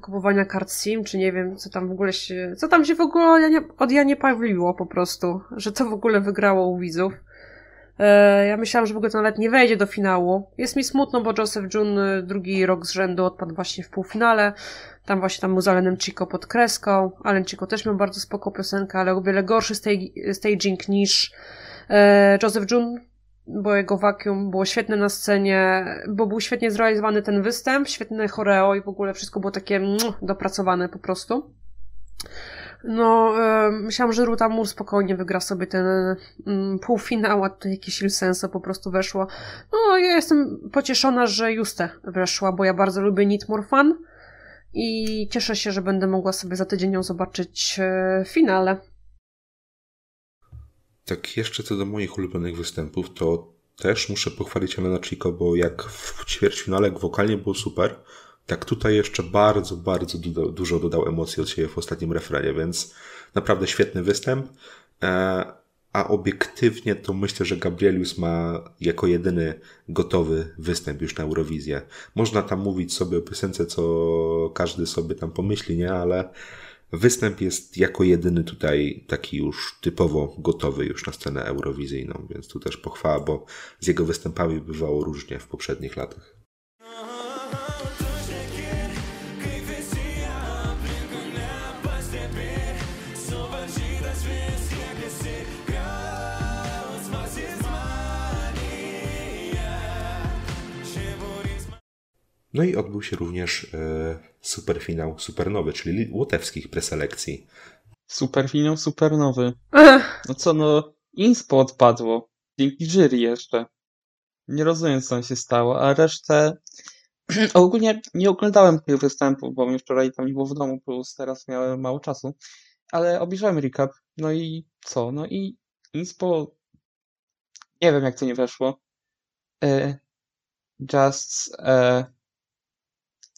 kupowania kart SIM, czy nie wiem, co tam w ogóle się, co tam się w ogóle od Janie, Pawliło po prostu, że to w ogóle wygrało u widzów. E, ja myślałam, że w ogóle to nawet nie wejdzie do finału. Jest mi smutno, bo Joseph June drugi rok z rzędu odpadł właśnie w półfinale. Tam właśnie tam mu z Alenem Chico pod kreską. Alen Chico też miał bardzo spoko piosenkę, ale o wiele gorszy stag- staging niż e, Joseph June, bo jego vacuum było świetne na scenie, bo był świetnie zrealizowany ten występ, świetne choreo i w ogóle wszystko było takie mm, dopracowane po prostu. No, myślałam, że Ruta Mur spokojnie wygra sobie ten mm, półfinał, a tutaj jakieś senso po prostu weszło. No, ja jestem pocieszona, że Juste weszła, bo ja bardzo lubię Need More Fun i cieszę się, że będę mogła sobie za tydzień ją zobaczyć e, w finale. Tak, jeszcze co do moich ulubionych występów, to też muszę pochwalić Elena Chico, bo jak w ćwierćfinale wokalnie było super, tak tutaj jeszcze bardzo, bardzo du- dużo dodał emocji od siebie w ostatnim refrenie, więc naprawdę świetny występ. E, a obiektywnie to myślę, że Gabrielius ma jako jedyny gotowy występ już na Eurowizję. Można tam mówić sobie o piosence, co każdy sobie tam pomyśli, nie? Ale występ jest jako jedyny tutaj taki już typowo gotowy już na scenę eurowizyjną, więc tu też pochwała, bo z jego występami bywało różnie w poprzednich latach. No i odbył się również e, superfinał supernowy, czyli łotewskich preselekcji. Super finał, super nowy. Ech, No co, no, Inspo odpadło. Dzięki jury jeszcze. Nie rozumiem, co tam się stało, a resztę... Ogólnie nie oglądałem tych występów, bo mnie wczoraj tam nie było w domu, plus teraz miałem mało czasu. Ale obejrzałem recap. No i co? No i Inspo... Nie wiem, jak to nie weszło. E, Just e,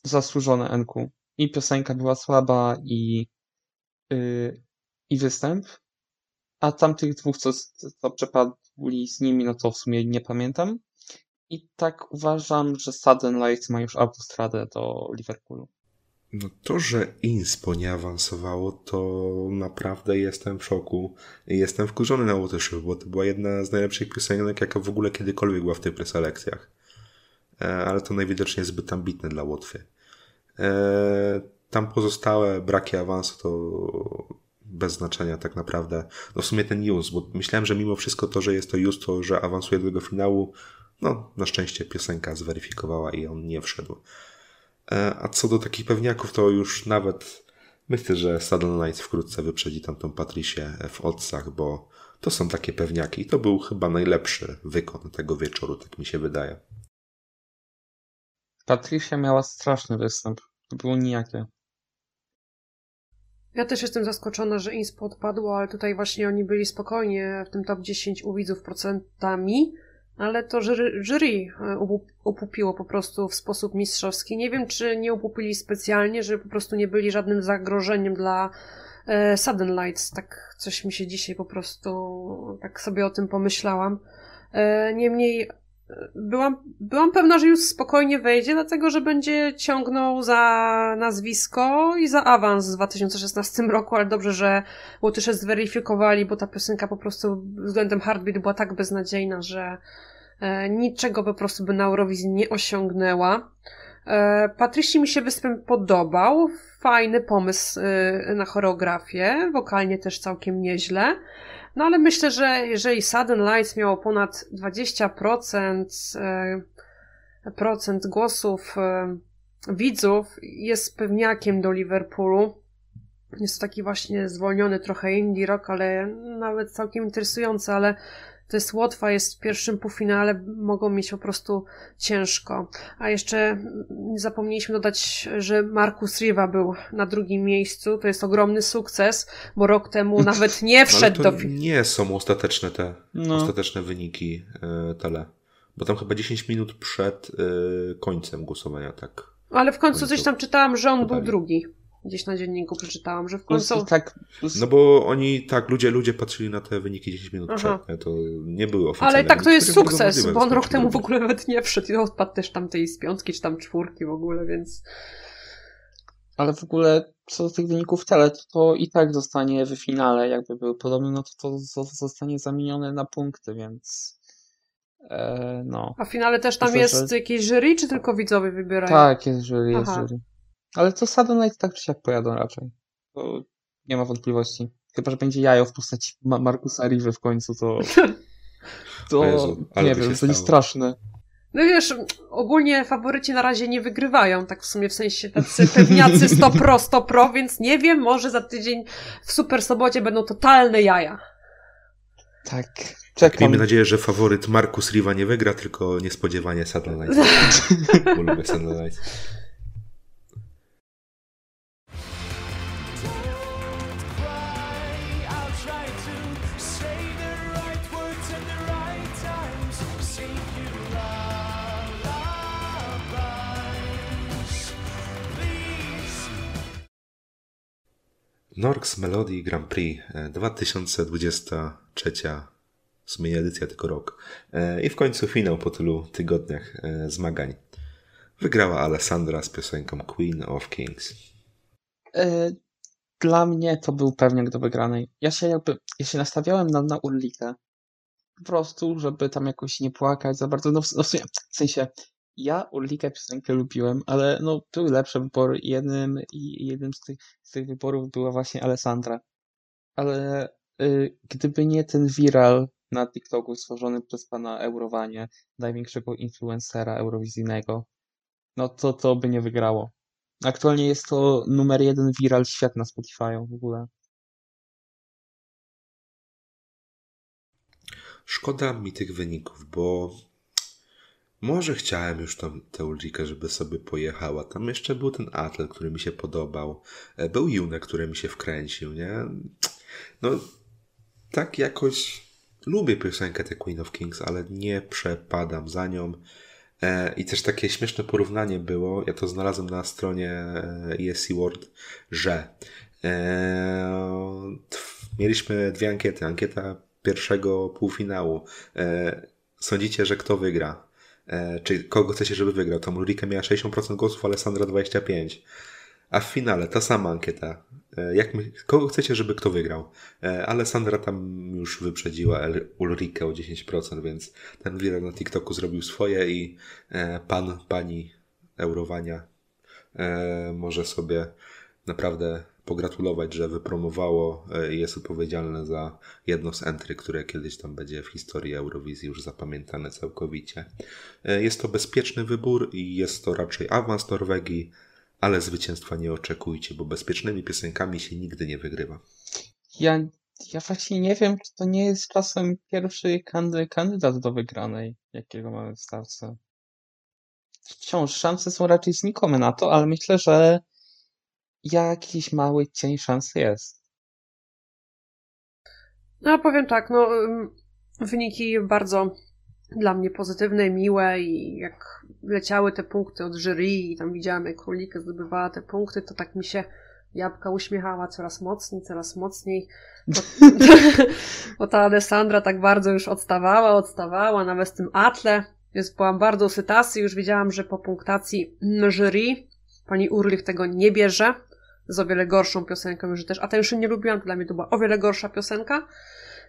zasłużone NQ. I piosenka była słaba, i, y, i występ. A tamtych dwóch, co, co przepadli z nimi, no to w sumie nie pamiętam. I tak uważam, że Sudden Lights ma już autostradę do Liverpoolu. No to, że Inspo nie awansowało, to naprawdę jestem w szoku. Jestem wkurzony na Łotyszów, bo to była jedna z najlepszych piosenek, jaka w ogóle kiedykolwiek była w tych preselekcjach. E, ale to najwidoczniej zbyt ambitne dla Łotwy. E, tam pozostałe braki awansu to bez znaczenia tak naprawdę. No w sumie ten news, bo myślałem, że mimo wszystko to, że jest to just, to, że awansuje do tego finału, no na szczęście piosenka zweryfikowała i on nie wszedł. E, A co do takich pewniaków, to już nawet myślę, że Sudden Nights wkrótce wyprzedzi tamtą Patricię w odcach, bo to są takie pewniaki i to był chyba najlepszy wykon tego wieczoru, tak mi się wydaje. Patricia miała straszny występ. To było nijakie. Ja też jestem zaskoczona, że Inspo odpadło, ale tutaj właśnie oni byli spokojnie w tym top 10 u widzów procentami, ale to jury, e, upu- upupiło po prostu w sposób mistrzowski. Nie wiem, czy nie upupili specjalnie, że po prostu nie byli żadnym zagrożeniem dla E, Sudden Lights, tak coś mi się dzisiaj po prostu, tak sobie o tym pomyślałam. E, Niemniej byłam, byłam pewna, że już spokojnie wejdzie, dlatego że będzie ciągnął za nazwisko i za awans w 2016 roku, ale dobrze, że Łotysze zweryfikowali, bo ta piosenka po prostu względem Heartbeat była tak beznadziejna, że e, niczego po prostu by na Eurowizji nie osiągnęła. E, Patrycji mi się występ podobał. Fajny pomysł e, na choreografię. Wokalnie też całkiem nieźle. No ale myślę, że jeżeli Sudden Lights miało ponad 20% e, procent głosów e, widzów, jest pewniakiem do Liverpoolu. Jest taki właśnie zwolniony trochę indie rock, ale nawet całkiem interesujący, ale to jest Łotwa, jest w pierwszym półfinale, mogą mieć po prostu ciężko. A jeszcze nie zapomnieliśmy dodać, że Markus Riva był na drugim miejscu. To jest ogromny sukces, bo rok temu nawet nie No, ale wszedł to do fi- nie są ostateczne te No. ostateczne wyniki e, tele. Bo tam chyba 10 minut przed e, końcem głosowania, tak. Ale w końcu końcu coś tam czytałam, że on był podali. drugi. Gdzieś na dzienniku przeczytałam, że w końcu. tak, No bo oni, tak, ludzie, ludzie patrzyli na te wyniki 10 minut Aha. przed. nie? To nie były oficjalne Ale tak to jest sukces, możliwe bo on rok temu w drugi. ogóle nawet nie wszedł i odpadł też tam tej z piątki czy tam czwórki w ogóle, więc. ale w ogóle co do tych wyników tele, to, to i tak zostanie w finale, jakby były podobne, no to to zo- zostanie zamienione na punkty, więc e, no. A w finale też tam Myślę, jest że- jakieś jury, czy tylko widzowie wybierają? Tak, jest jury, jest Aha. jury. Ale to Sudden Night tak czy siak pojadą raczej. To nie ma wątpliwości. Chyba, że będzie jajo w postaci Ma Markusa Riwy w końcu, to... To Jezu, nie wiem, to stało. straszne. No wiesz, ogólnie faworyci na razie nie wygrywają, tak w sumie w sensie tacy pewniacy 100 pro, 100 pro, więc nie wiem, może za tydzień w Super Sobocie będą totalne jaja. Tak. Czekam. Miejmy nadzieję, że faworyt Markus Riva nie wygra, tylko niespodziewanie Sudden Lights. Bo lubię Sudden Lights. Norks Melody Grand Prix e, 2023 w sumie edycja tylko rok. E, I w końcu finał po tylu tygodniach e, zmagań. Wygrała Alessandra z piosenką Queen of Kings. E, Dla mnie to był pewniak do wygranej. Ja się jakby, ja się nastawiałem na, na Urlikę. Po prostu, żeby tam jakoś nie płakać za bardzo. No w, no w sensie, ja Urlikę piosenkę lubiłem, ale no były lepsze wybory. Jednym, jednym z tych, z tych wyborów była właśnie Alessandra. Ale y, gdyby nie ten viral na TikToku stworzony przez pana Eurowanie, największego influencera eurowizyjnego, no to to by nie wygrało. Aktualnie jest to numer jeden viral świat na Spotify w ogóle. Szkoda mi tych wyników, bo może chciałem już tą, tę Ulrikę, żeby sobie pojechała. Tam jeszcze był ten Atle, który mi się podobał. E, Był Junek, który mi się wkręcił, nie? No, tak jakoś lubię piosenkę The Queen of Kings, ale nie przepadam za nią. E, I też takie śmieszne porównanie było, ja to znalazłem na stronie e, ESC World, że e, mieliśmy dwie ankiety. Ankieta pierwszego półfinału. E, sądzicie, że kto wygra? E, czy kogo chcecie, żeby wygrał? Tam Ulrika miała 60% głosów, Alessandra 25%. A w finale ta sama ankieta. E, Jak my, kogo chcecie, żeby kto wygrał? E, Alessandra tam już wyprzedziła Ulrikę o 10%, więc ten viral na TikToku zrobił swoje i pan, pani Eurowania może sobie naprawdę pogratulować, że wypromowało e, jest odpowiedzialne za jedno z entry, które kiedyś tam będzie w historii Eurowizji już zapamiętane całkowicie. E, Jest to bezpieczny wybór i jest to raczej awans Norwegii, ale zwycięstwa nie oczekujcie, bo bezpiecznymi piosenkami się nigdy nie wygrywa. Ja, ja właśnie nie wiem, czy to nie jest czasem pierwszy kandy, kandydat do wygranej, jakiego mamy w stawce. Wciąż szanse są raczej znikome na to, ale myślę, że jakiś mały cień szansy jest. No powiem tak, no wyniki bardzo dla mnie pozytywne, miłe i jak leciały te punkty od jury i tam widziałam jak królika zdobywała te punkty, to tak mi się Jabłka uśmiechała coraz mocniej, coraz mocniej. Bo, bo ta Alessandra tak bardzo już odstawała, odstawała, nawet z tym Atle. Więc byłam bardzo usytasy, już wiedziałam, że po punktacji jury pani Urlich tego nie bierze. Z o wiele gorszą piosenką już też. A ta już nie lubiłam, to dla mnie to była o wiele gorsza piosenka.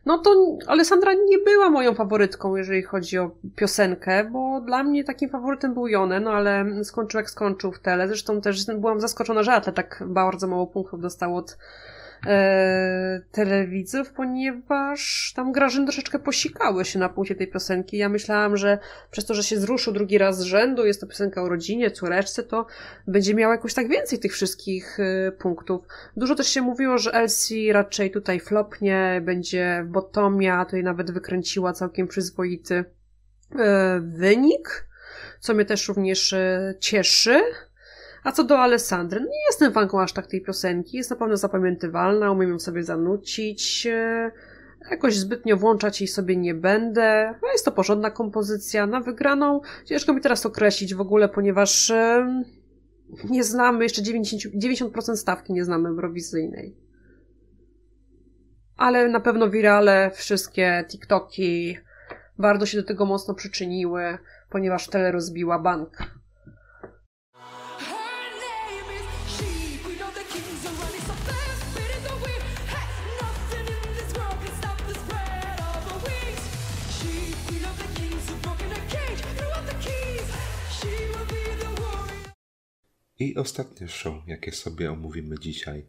No to Alessandra nie była moją faworytką, jeżeli chodzi o piosenkę, bo dla mnie takim faworytem był Jone, no ale skończył jak skończył w tele. Zresztą też byłam zaskoczona, że Atle tak bardzo mało punktów dostał od e, telewidzów, ponieważ tam Grażyny troszeczkę posikały się na punkcie tej piosenki. Ja myślałam, że przez to, że się zruszył drugi raz z rzędu, jest to piosenka o rodzinie, córeczce, to będzie miała jakoś tak więcej tych wszystkich e, punktów. Dużo też się mówiło, że Elsie raczej tutaj flopnie, będzie w bottomie, a tutaj nawet wykręciła całkiem przyzwoity e, wynik, co mnie też również e, cieszy. A co do Alessandry, nie jestem fanką aż tak tej piosenki, jest na pewno zapamiętywalna, umiem ją sobie zanucić, e, jakoś zbytnio włączać jej sobie nie będę, no jest to porządna kompozycja, na wygraną ciężko mi teraz określić w ogóle, ponieważ e, nie znamy, jeszcze 90%, 90% stawki nie znamy eurowizyjnej. Ale na pewno wirale, wszystkie TikToki bardzo się do tego mocno przyczyniły, ponieważ tele rozbiła bank. I ostatnie show, jakie sobie omówimy dzisiaj.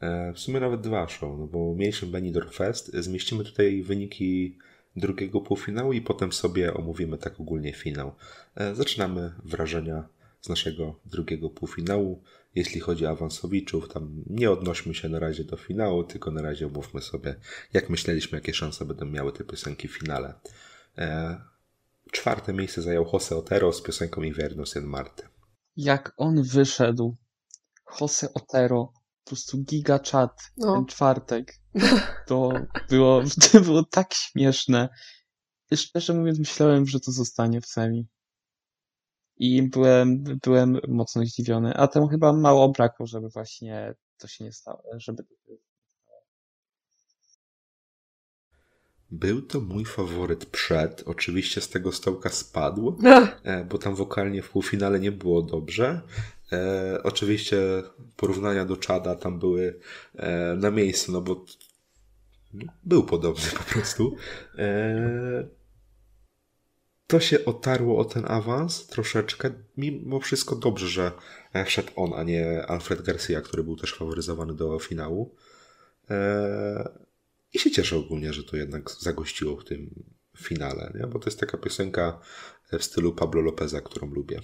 E, W sumie nawet dwa show, no bo mieliśmy Benidorm Fest. Zmieścimy tutaj wyniki drugiego półfinału i potem sobie omówimy tak ogólnie finał. E, Zaczynamy wrażenia z naszego drugiego półfinału. Jeśli chodzi o awansowiczów, tam nie odnośmy się na razie do finału, tylko na razie omówmy sobie, jak myśleliśmy, jakie szanse będą miały te piosenki w finale. E, Czwarte miejsce zajął Jose Otero z piosenką Inviernos en Marte. Jak on wyszedł, Jose Otero, po prostu giga chat, No. ten czwartek, to było, to było tak śmieszne. Szczerze mówiąc, myślałem, że to zostanie w semi. I byłem, byłem mocno zdziwiony. A temu chyba mało brakło, żeby właśnie to się nie stało, żeby Był to mój faworyt przed. Oczywiście z tego stołka spadł, e, bo tam wokalnie w półfinale nie było dobrze. E, oczywiście porównania do Czada tam były e, na miejscu, no bo był podobny po prostu. E, to się otarło o ten awans troszeczkę. Mimo wszystko dobrze, że wszedł on, a nie Alfred Garcia, który był też faworyzowany do finału. E, i się cieszę ogólnie, że to jednak zagościło w tym finale, nie? bo to jest taka piosenka w stylu Pablo Lopeza, którą lubię.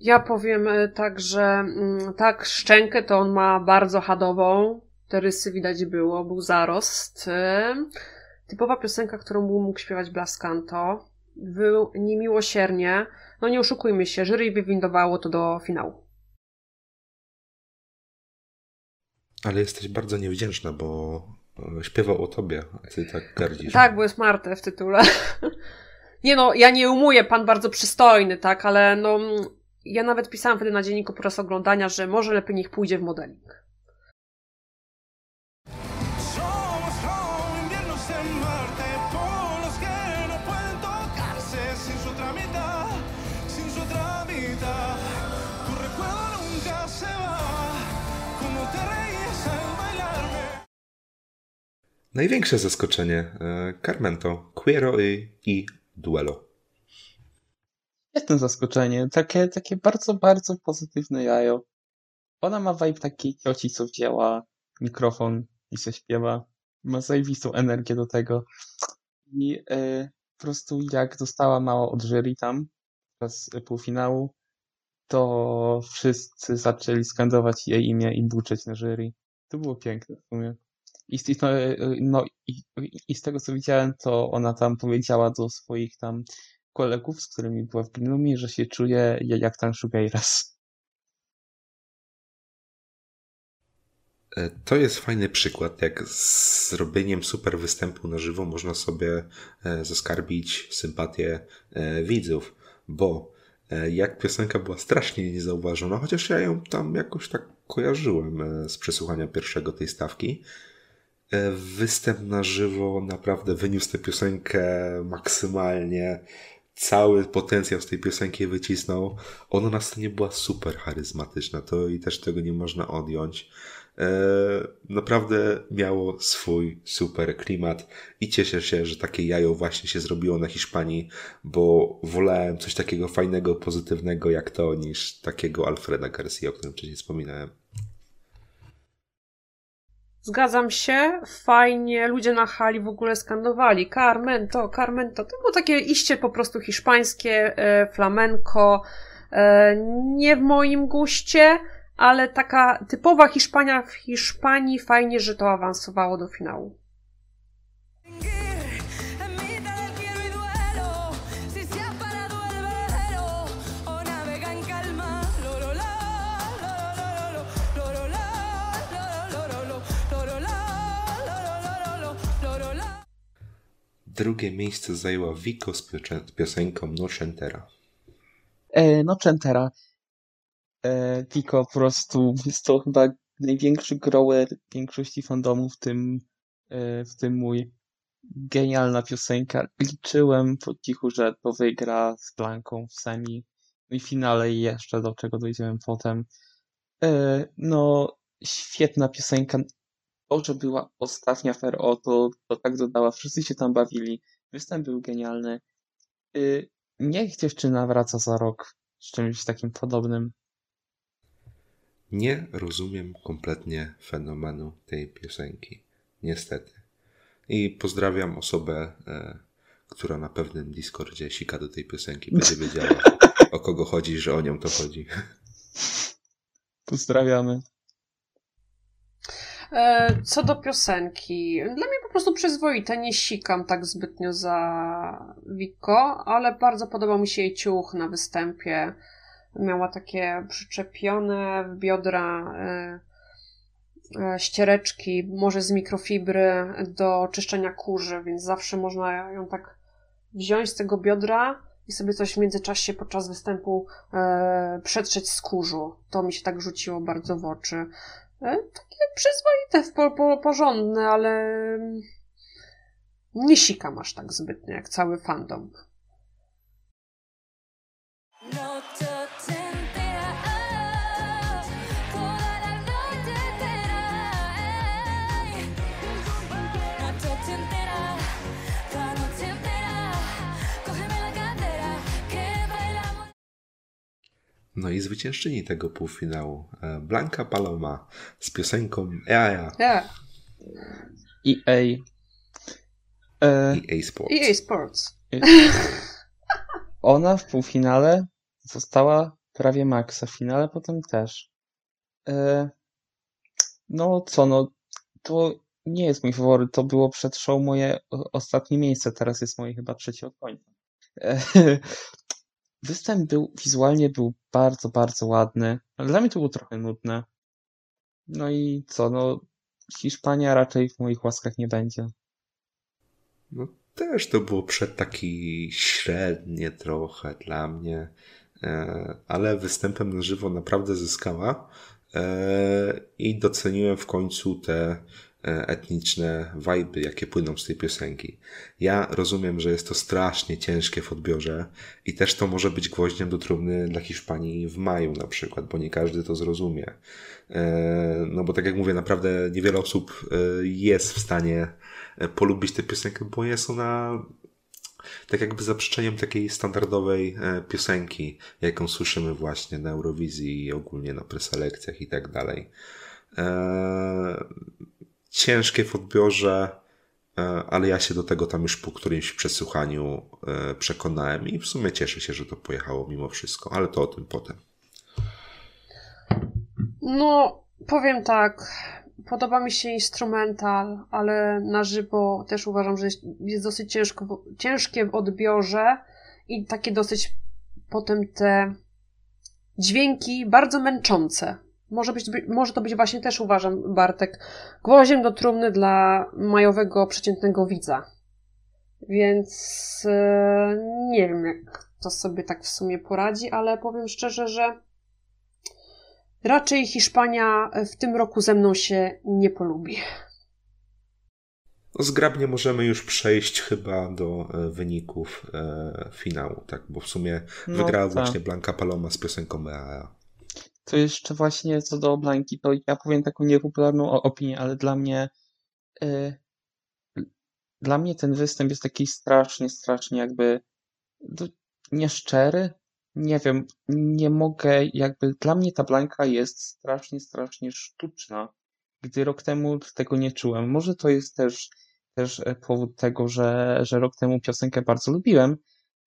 Ja powiem e, tak, że mm, tak, szczękę to on ma bardzo hadową. Te rysy widać było, był zarost. E, Typowa piosenka, którą mógł śpiewać Blaskanto. Był niemiłosiernie. No nie oszukujmy się, jury wywindowało to do finału. Ale jesteś bardzo niewdzięczna, bo e, śpiewał o tobie, a ty tak gardzisz. Tak, bo jest Marte w tytule. Nie no, ja nie umuję, pan bardzo przystojny, tak, ale no, ja nawet pisałam wtedy na dzienniku podczas oglądania, że może lepiej niech pójdzie w modeling. Największe zaskoczenie e, Carmento, Quiero y, i Duelo. Jedno zaskoczenie, takie, takie bardzo, bardzo pozytywne jajo. Ona ma vibe takiej cioci, co wzięła mikrofon i się śpiewa. Ma zajebistą energię do tego. I e, po prostu jak dostała mało od jury tam, podczas półfinału, to wszyscy zaczęli skandować jej imię i buczeć na jury. To było piękne w sumie. I, i, no, i, i- z tego co widziałem, to ona tam powiedziała do swoich tam kolegów, z którymi była w Greenroomie, że się czuje ja- jak tam Shugeiras. E, To jest fajny przykład, jak z zrobieniem super występu na żywo można sobie e, zaskarbić sympatię e, widzów, bo jak piosenka była strasznie niezauważona, chociaż ja ją tam jakoś tak kojarzyłem z przesłuchania pierwszego tej stawki. E, Występ na żywo naprawdę wyniósł tę piosenkę maksymalnie. Cały potencjał z tej piosenki wycisnął. Ona na scenie była super charyzmatyczna, to i też tego nie można odjąć. E, naprawdę miało swój super klimat i cieszę się, że takie jajo właśnie się zrobiło na Hiszpanii, bo wolałem coś takiego fajnego, pozytywnego jak to, niż takiego Alfreda Garcia, o którym wcześniej wspominałem. Zgadzam się, fajnie, ludzie na hali w ogóle skandowali Carmento, Carmento. To było takie iście po prostu hiszpańskie, e, flamenko, e, nie w moim guście, ale taka typowa Hiszpania w Hiszpanii, fajnie, że to awansowało do finału. Drugie miejsce zajęła Vico z piosenką No Chentera. E, no, Chentera. E, Pico po prostu jest to chyba największy grower większości fandomów, w tym, e, w tym mój. Genialna piosenka. Liczyłem po cichu, że to wygra z Blanką w semi. No i finale i jeszcze do czego dojdziemy potem. E, no, świetna piosenka. To, że była ostatnia fair o to, to tak dodała. Wszyscy się tam bawili. Występ był genialny. Y, Niech dziewczyna wraca za rok z czymś takim podobnym. Nie rozumiem kompletnie fenomenu tej piosenki. Niestety. I pozdrawiam osobę, e, która na pewnym Discordzie sika do tej piosenki. Będzie wiedziała, o kogo chodzi, że o nią to chodzi. Pozdrawiamy. E, Co do piosenki, dla mnie po prostu przyzwoite, nie sikam tak zbytnio za Wiko, ale bardzo podobał mi się jej ciuch na występie. Miała takie przyczepione w biodra e, e, ściereczki, może z mikrofibry do czyszczenia kurzy, więc zawsze można ją tak wziąć z tego biodra i sobie coś w międzyczasie podczas występu e, przetrzeć z kurzu. To mi się tak rzuciło bardzo w oczy. E, takie przyzwoite, po, po, porządne, ale nie sikam aż tak zbytnio jak cały fandom. No i zwyciężczyni tego półfinału, e, Blanka Paloma z piosenką EA Yeah. EA. E, i A-Sport. EA Sports. ona w półfinale została prawie maksa, w finale potem też. E, no co, no to nie jest mój faworyt, to było przed show moje ostatnie miejsce, teraz jest moje chyba trzecie od końca. E, występ był, wizualnie był bardzo, bardzo ładny, ale dla mnie to było trochę nudne. No i co, no Hiszpania raczej w moich łaskach nie będzie. No też to było przed taki średnie trochę dla mnie, e, ale występem na żywo naprawdę zyskała e, i doceniłem w końcu te etniczne wajby, jakie płyną z tej piosenki. Ja rozumiem, że jest to strasznie ciężkie w odbiorze i też to może być gwoździem do trumny dla Hiszpanii w maju na przykład, bo nie każdy to zrozumie. E, No bo tak jak mówię, naprawdę niewiele osób e, jest w stanie e, polubić tę piosenkę, bo jest ona tak jakby zaprzeczeniem takiej standardowej e, piosenki, jaką słyszymy właśnie na Eurowizji i ogólnie na preselekcjach i tak dalej. E, Ciężkie w odbiorze, e, ale ja się do tego tam już po którymś przesłuchaniu e, przekonałem i w sumie cieszę się, że to pojechało mimo wszystko, ale to o tym potem. No, powiem tak. Podoba mi się instrumental, ale na żywo też uważam, że jest, dosyć ciężko, ciężkie w odbiorze i takie dosyć potem te dźwięki bardzo męczące. Może, być, by- może to być właśnie też, uważam, Bartek, gwoździem do trumny dla majowego, przeciętnego widza. Więc e, nie wiem, jak kto sobie tak w sumie poradzi, ale powiem szczerze, że raczej Hiszpania w tym roku ze mną się nie polubi. Zgrabnie możemy już przejść chyba do e, wyników e, finału, tak? Bo w sumie No, wygrała tak. właśnie Blanka Paloma z piosenką Mea. To jeszcze właśnie co do Blanki, to ja powiem taką niepopularną opinię, ale dla mnie y, dla mnie ten występ jest taki strasznie, strasznie jakby d- nieszczery. Nie wiem, nie mogę jakby dla mnie ta Blanka jest strasznie, strasznie sztuczna, gdy rok temu tego nie czułem. Może to jest też też e, powód tego, że, że rok temu piosenkę bardzo lubiłem,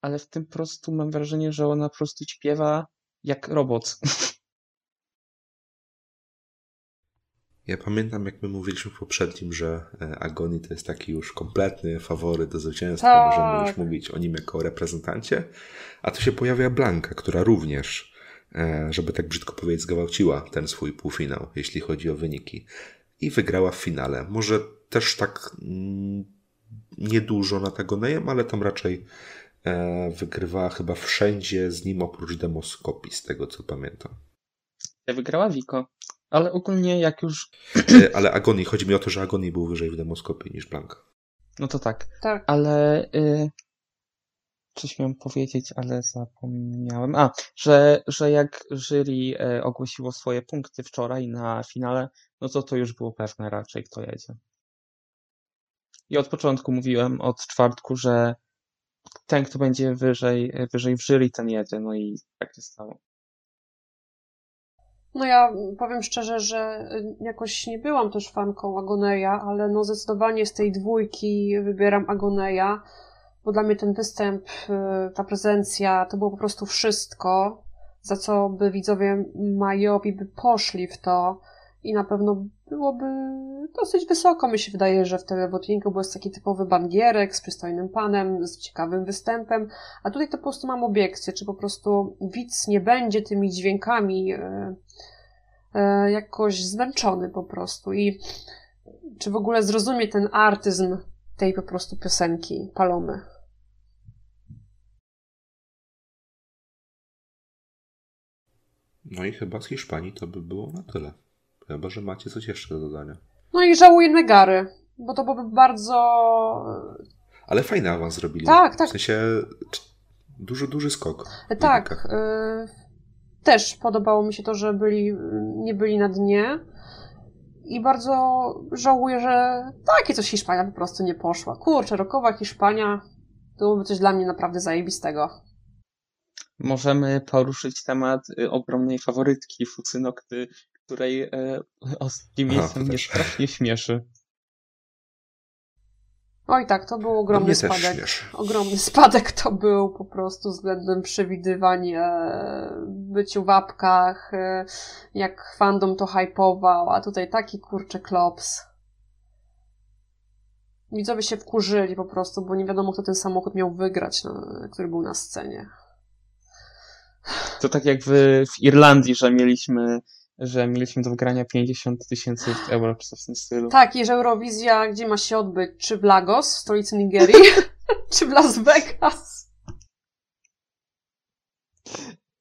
ale w tym prostu mam wrażenie, że ona po prostu śpiewa jak robot. Ja pamiętam, jak my mówiliśmy w poprzednim, że e, Agoni to jest taki już kompletny faworyt do zwycięstwa. Tak. Możemy już mówić o nim jako o reprezentancie. A tu się pojawia Blanka, która również, e, żeby tak brzydko powiedzieć, zgwałciła ten swój półfinał, jeśli chodzi o wyniki. I wygrała w finale. Może też tak mm, niedużo nad Agonejem, ale tam raczej e, wygrywała chyba wszędzie z nim oprócz Demoskopii, z tego co pamiętam. Wygrała Wiko. Ale ogólnie jak już, E, Ale Agoni, chodzi mi o to, że Agoni był wyżej w Demoskopii niż Blanka. no to tak. Tak. Ale y, coś miałem powiedzieć, ale zapomniałem. A, że, że jak jury y, ogłosiło swoje punkty wczoraj na finale, no to to już było pewne raczej, kto jedzie. I od początku mówiłem, od czwartku, że ten, kto będzie wyżej, wyżej w jury, ten jedzie. No i tak się stało. No ja powiem szczerze, że jakoś nie byłam też fanką Agoneja, ale no zdecydowanie z tej dwójki wybieram Agoneja, bo dla mnie ten występ, y, ta prezencja, to było po prostu wszystko, za co by widzowie Majowi by poszli w to i na pewno byłoby dosyć wysoko, mi się wydaje, że w televotingu, jest taki typowy bangierek z przystojnym panem, z ciekawym występem, a tutaj to po prostu mam obiekcję, czy po prostu widz nie będzie tymi dźwiękami y, e, jakoś zmęczony po prostu i czy w ogóle zrozumie ten artyzm tej po prostu piosenki Palomy. No i chyba z Hiszpanii to by było na tyle. Chyba, że macie coś jeszcze do dodania. No i żałuję Negary, bo to byłoby bardzo... Ale fajny awans zrobili. Tak, tak. W sensie duży, duży skok. w Tak, y, też podobało mi się to, że byli, nie byli na dnie i bardzo żałuję, że takie coś Hiszpania po prostu nie poszła. Kurczę, rokowa Hiszpania to byłoby coś dla mnie naprawdę zajebistego. Możemy poruszyć temat y, ogromnej faworytki Fucynokty, której y, ostatnim miejscem mnie strasznie śmieszy. Oj tak, to był ogromny spadek. Ogromny spadek to był po prostu względem przewidywań, e, byciu w apkach, e, jak fandom to hypował, a tutaj taki kurczę klops. Widzowie się wkurzyli po prostu, bo nie wiadomo, kto ten samochód miał wygrać, no, który był na scenie. To tak jak w, w Irlandii, że mieliśmy, że mieliśmy do wygrania 50 tysięcy euro, czy coś w tym stylu. Tak, i że Eurowizja gdzie ma się odbyć? Czy w Lagos, w stolicy Nigerii? czy w Las Vegas?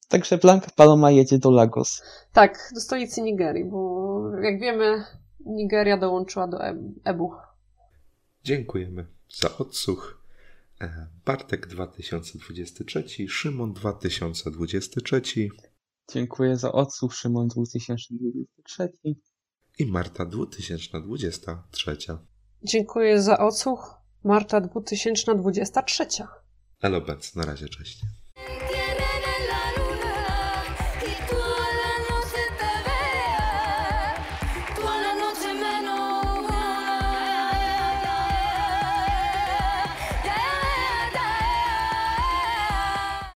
Także Blanka Paloma jedzie do Lagos. Tak, do stolicy Nigerii, bo jak wiemy, Nigeria dołączyła do E- EBU. Dziękujemy za odsłuch. E, Bartek 2023, Szymon 2023 Dziękuję za odsłuch, Szymon 2023. i Marta 2023. Dziękuję za odsłuch. Marta 2023. Elobec, na razie, cześć.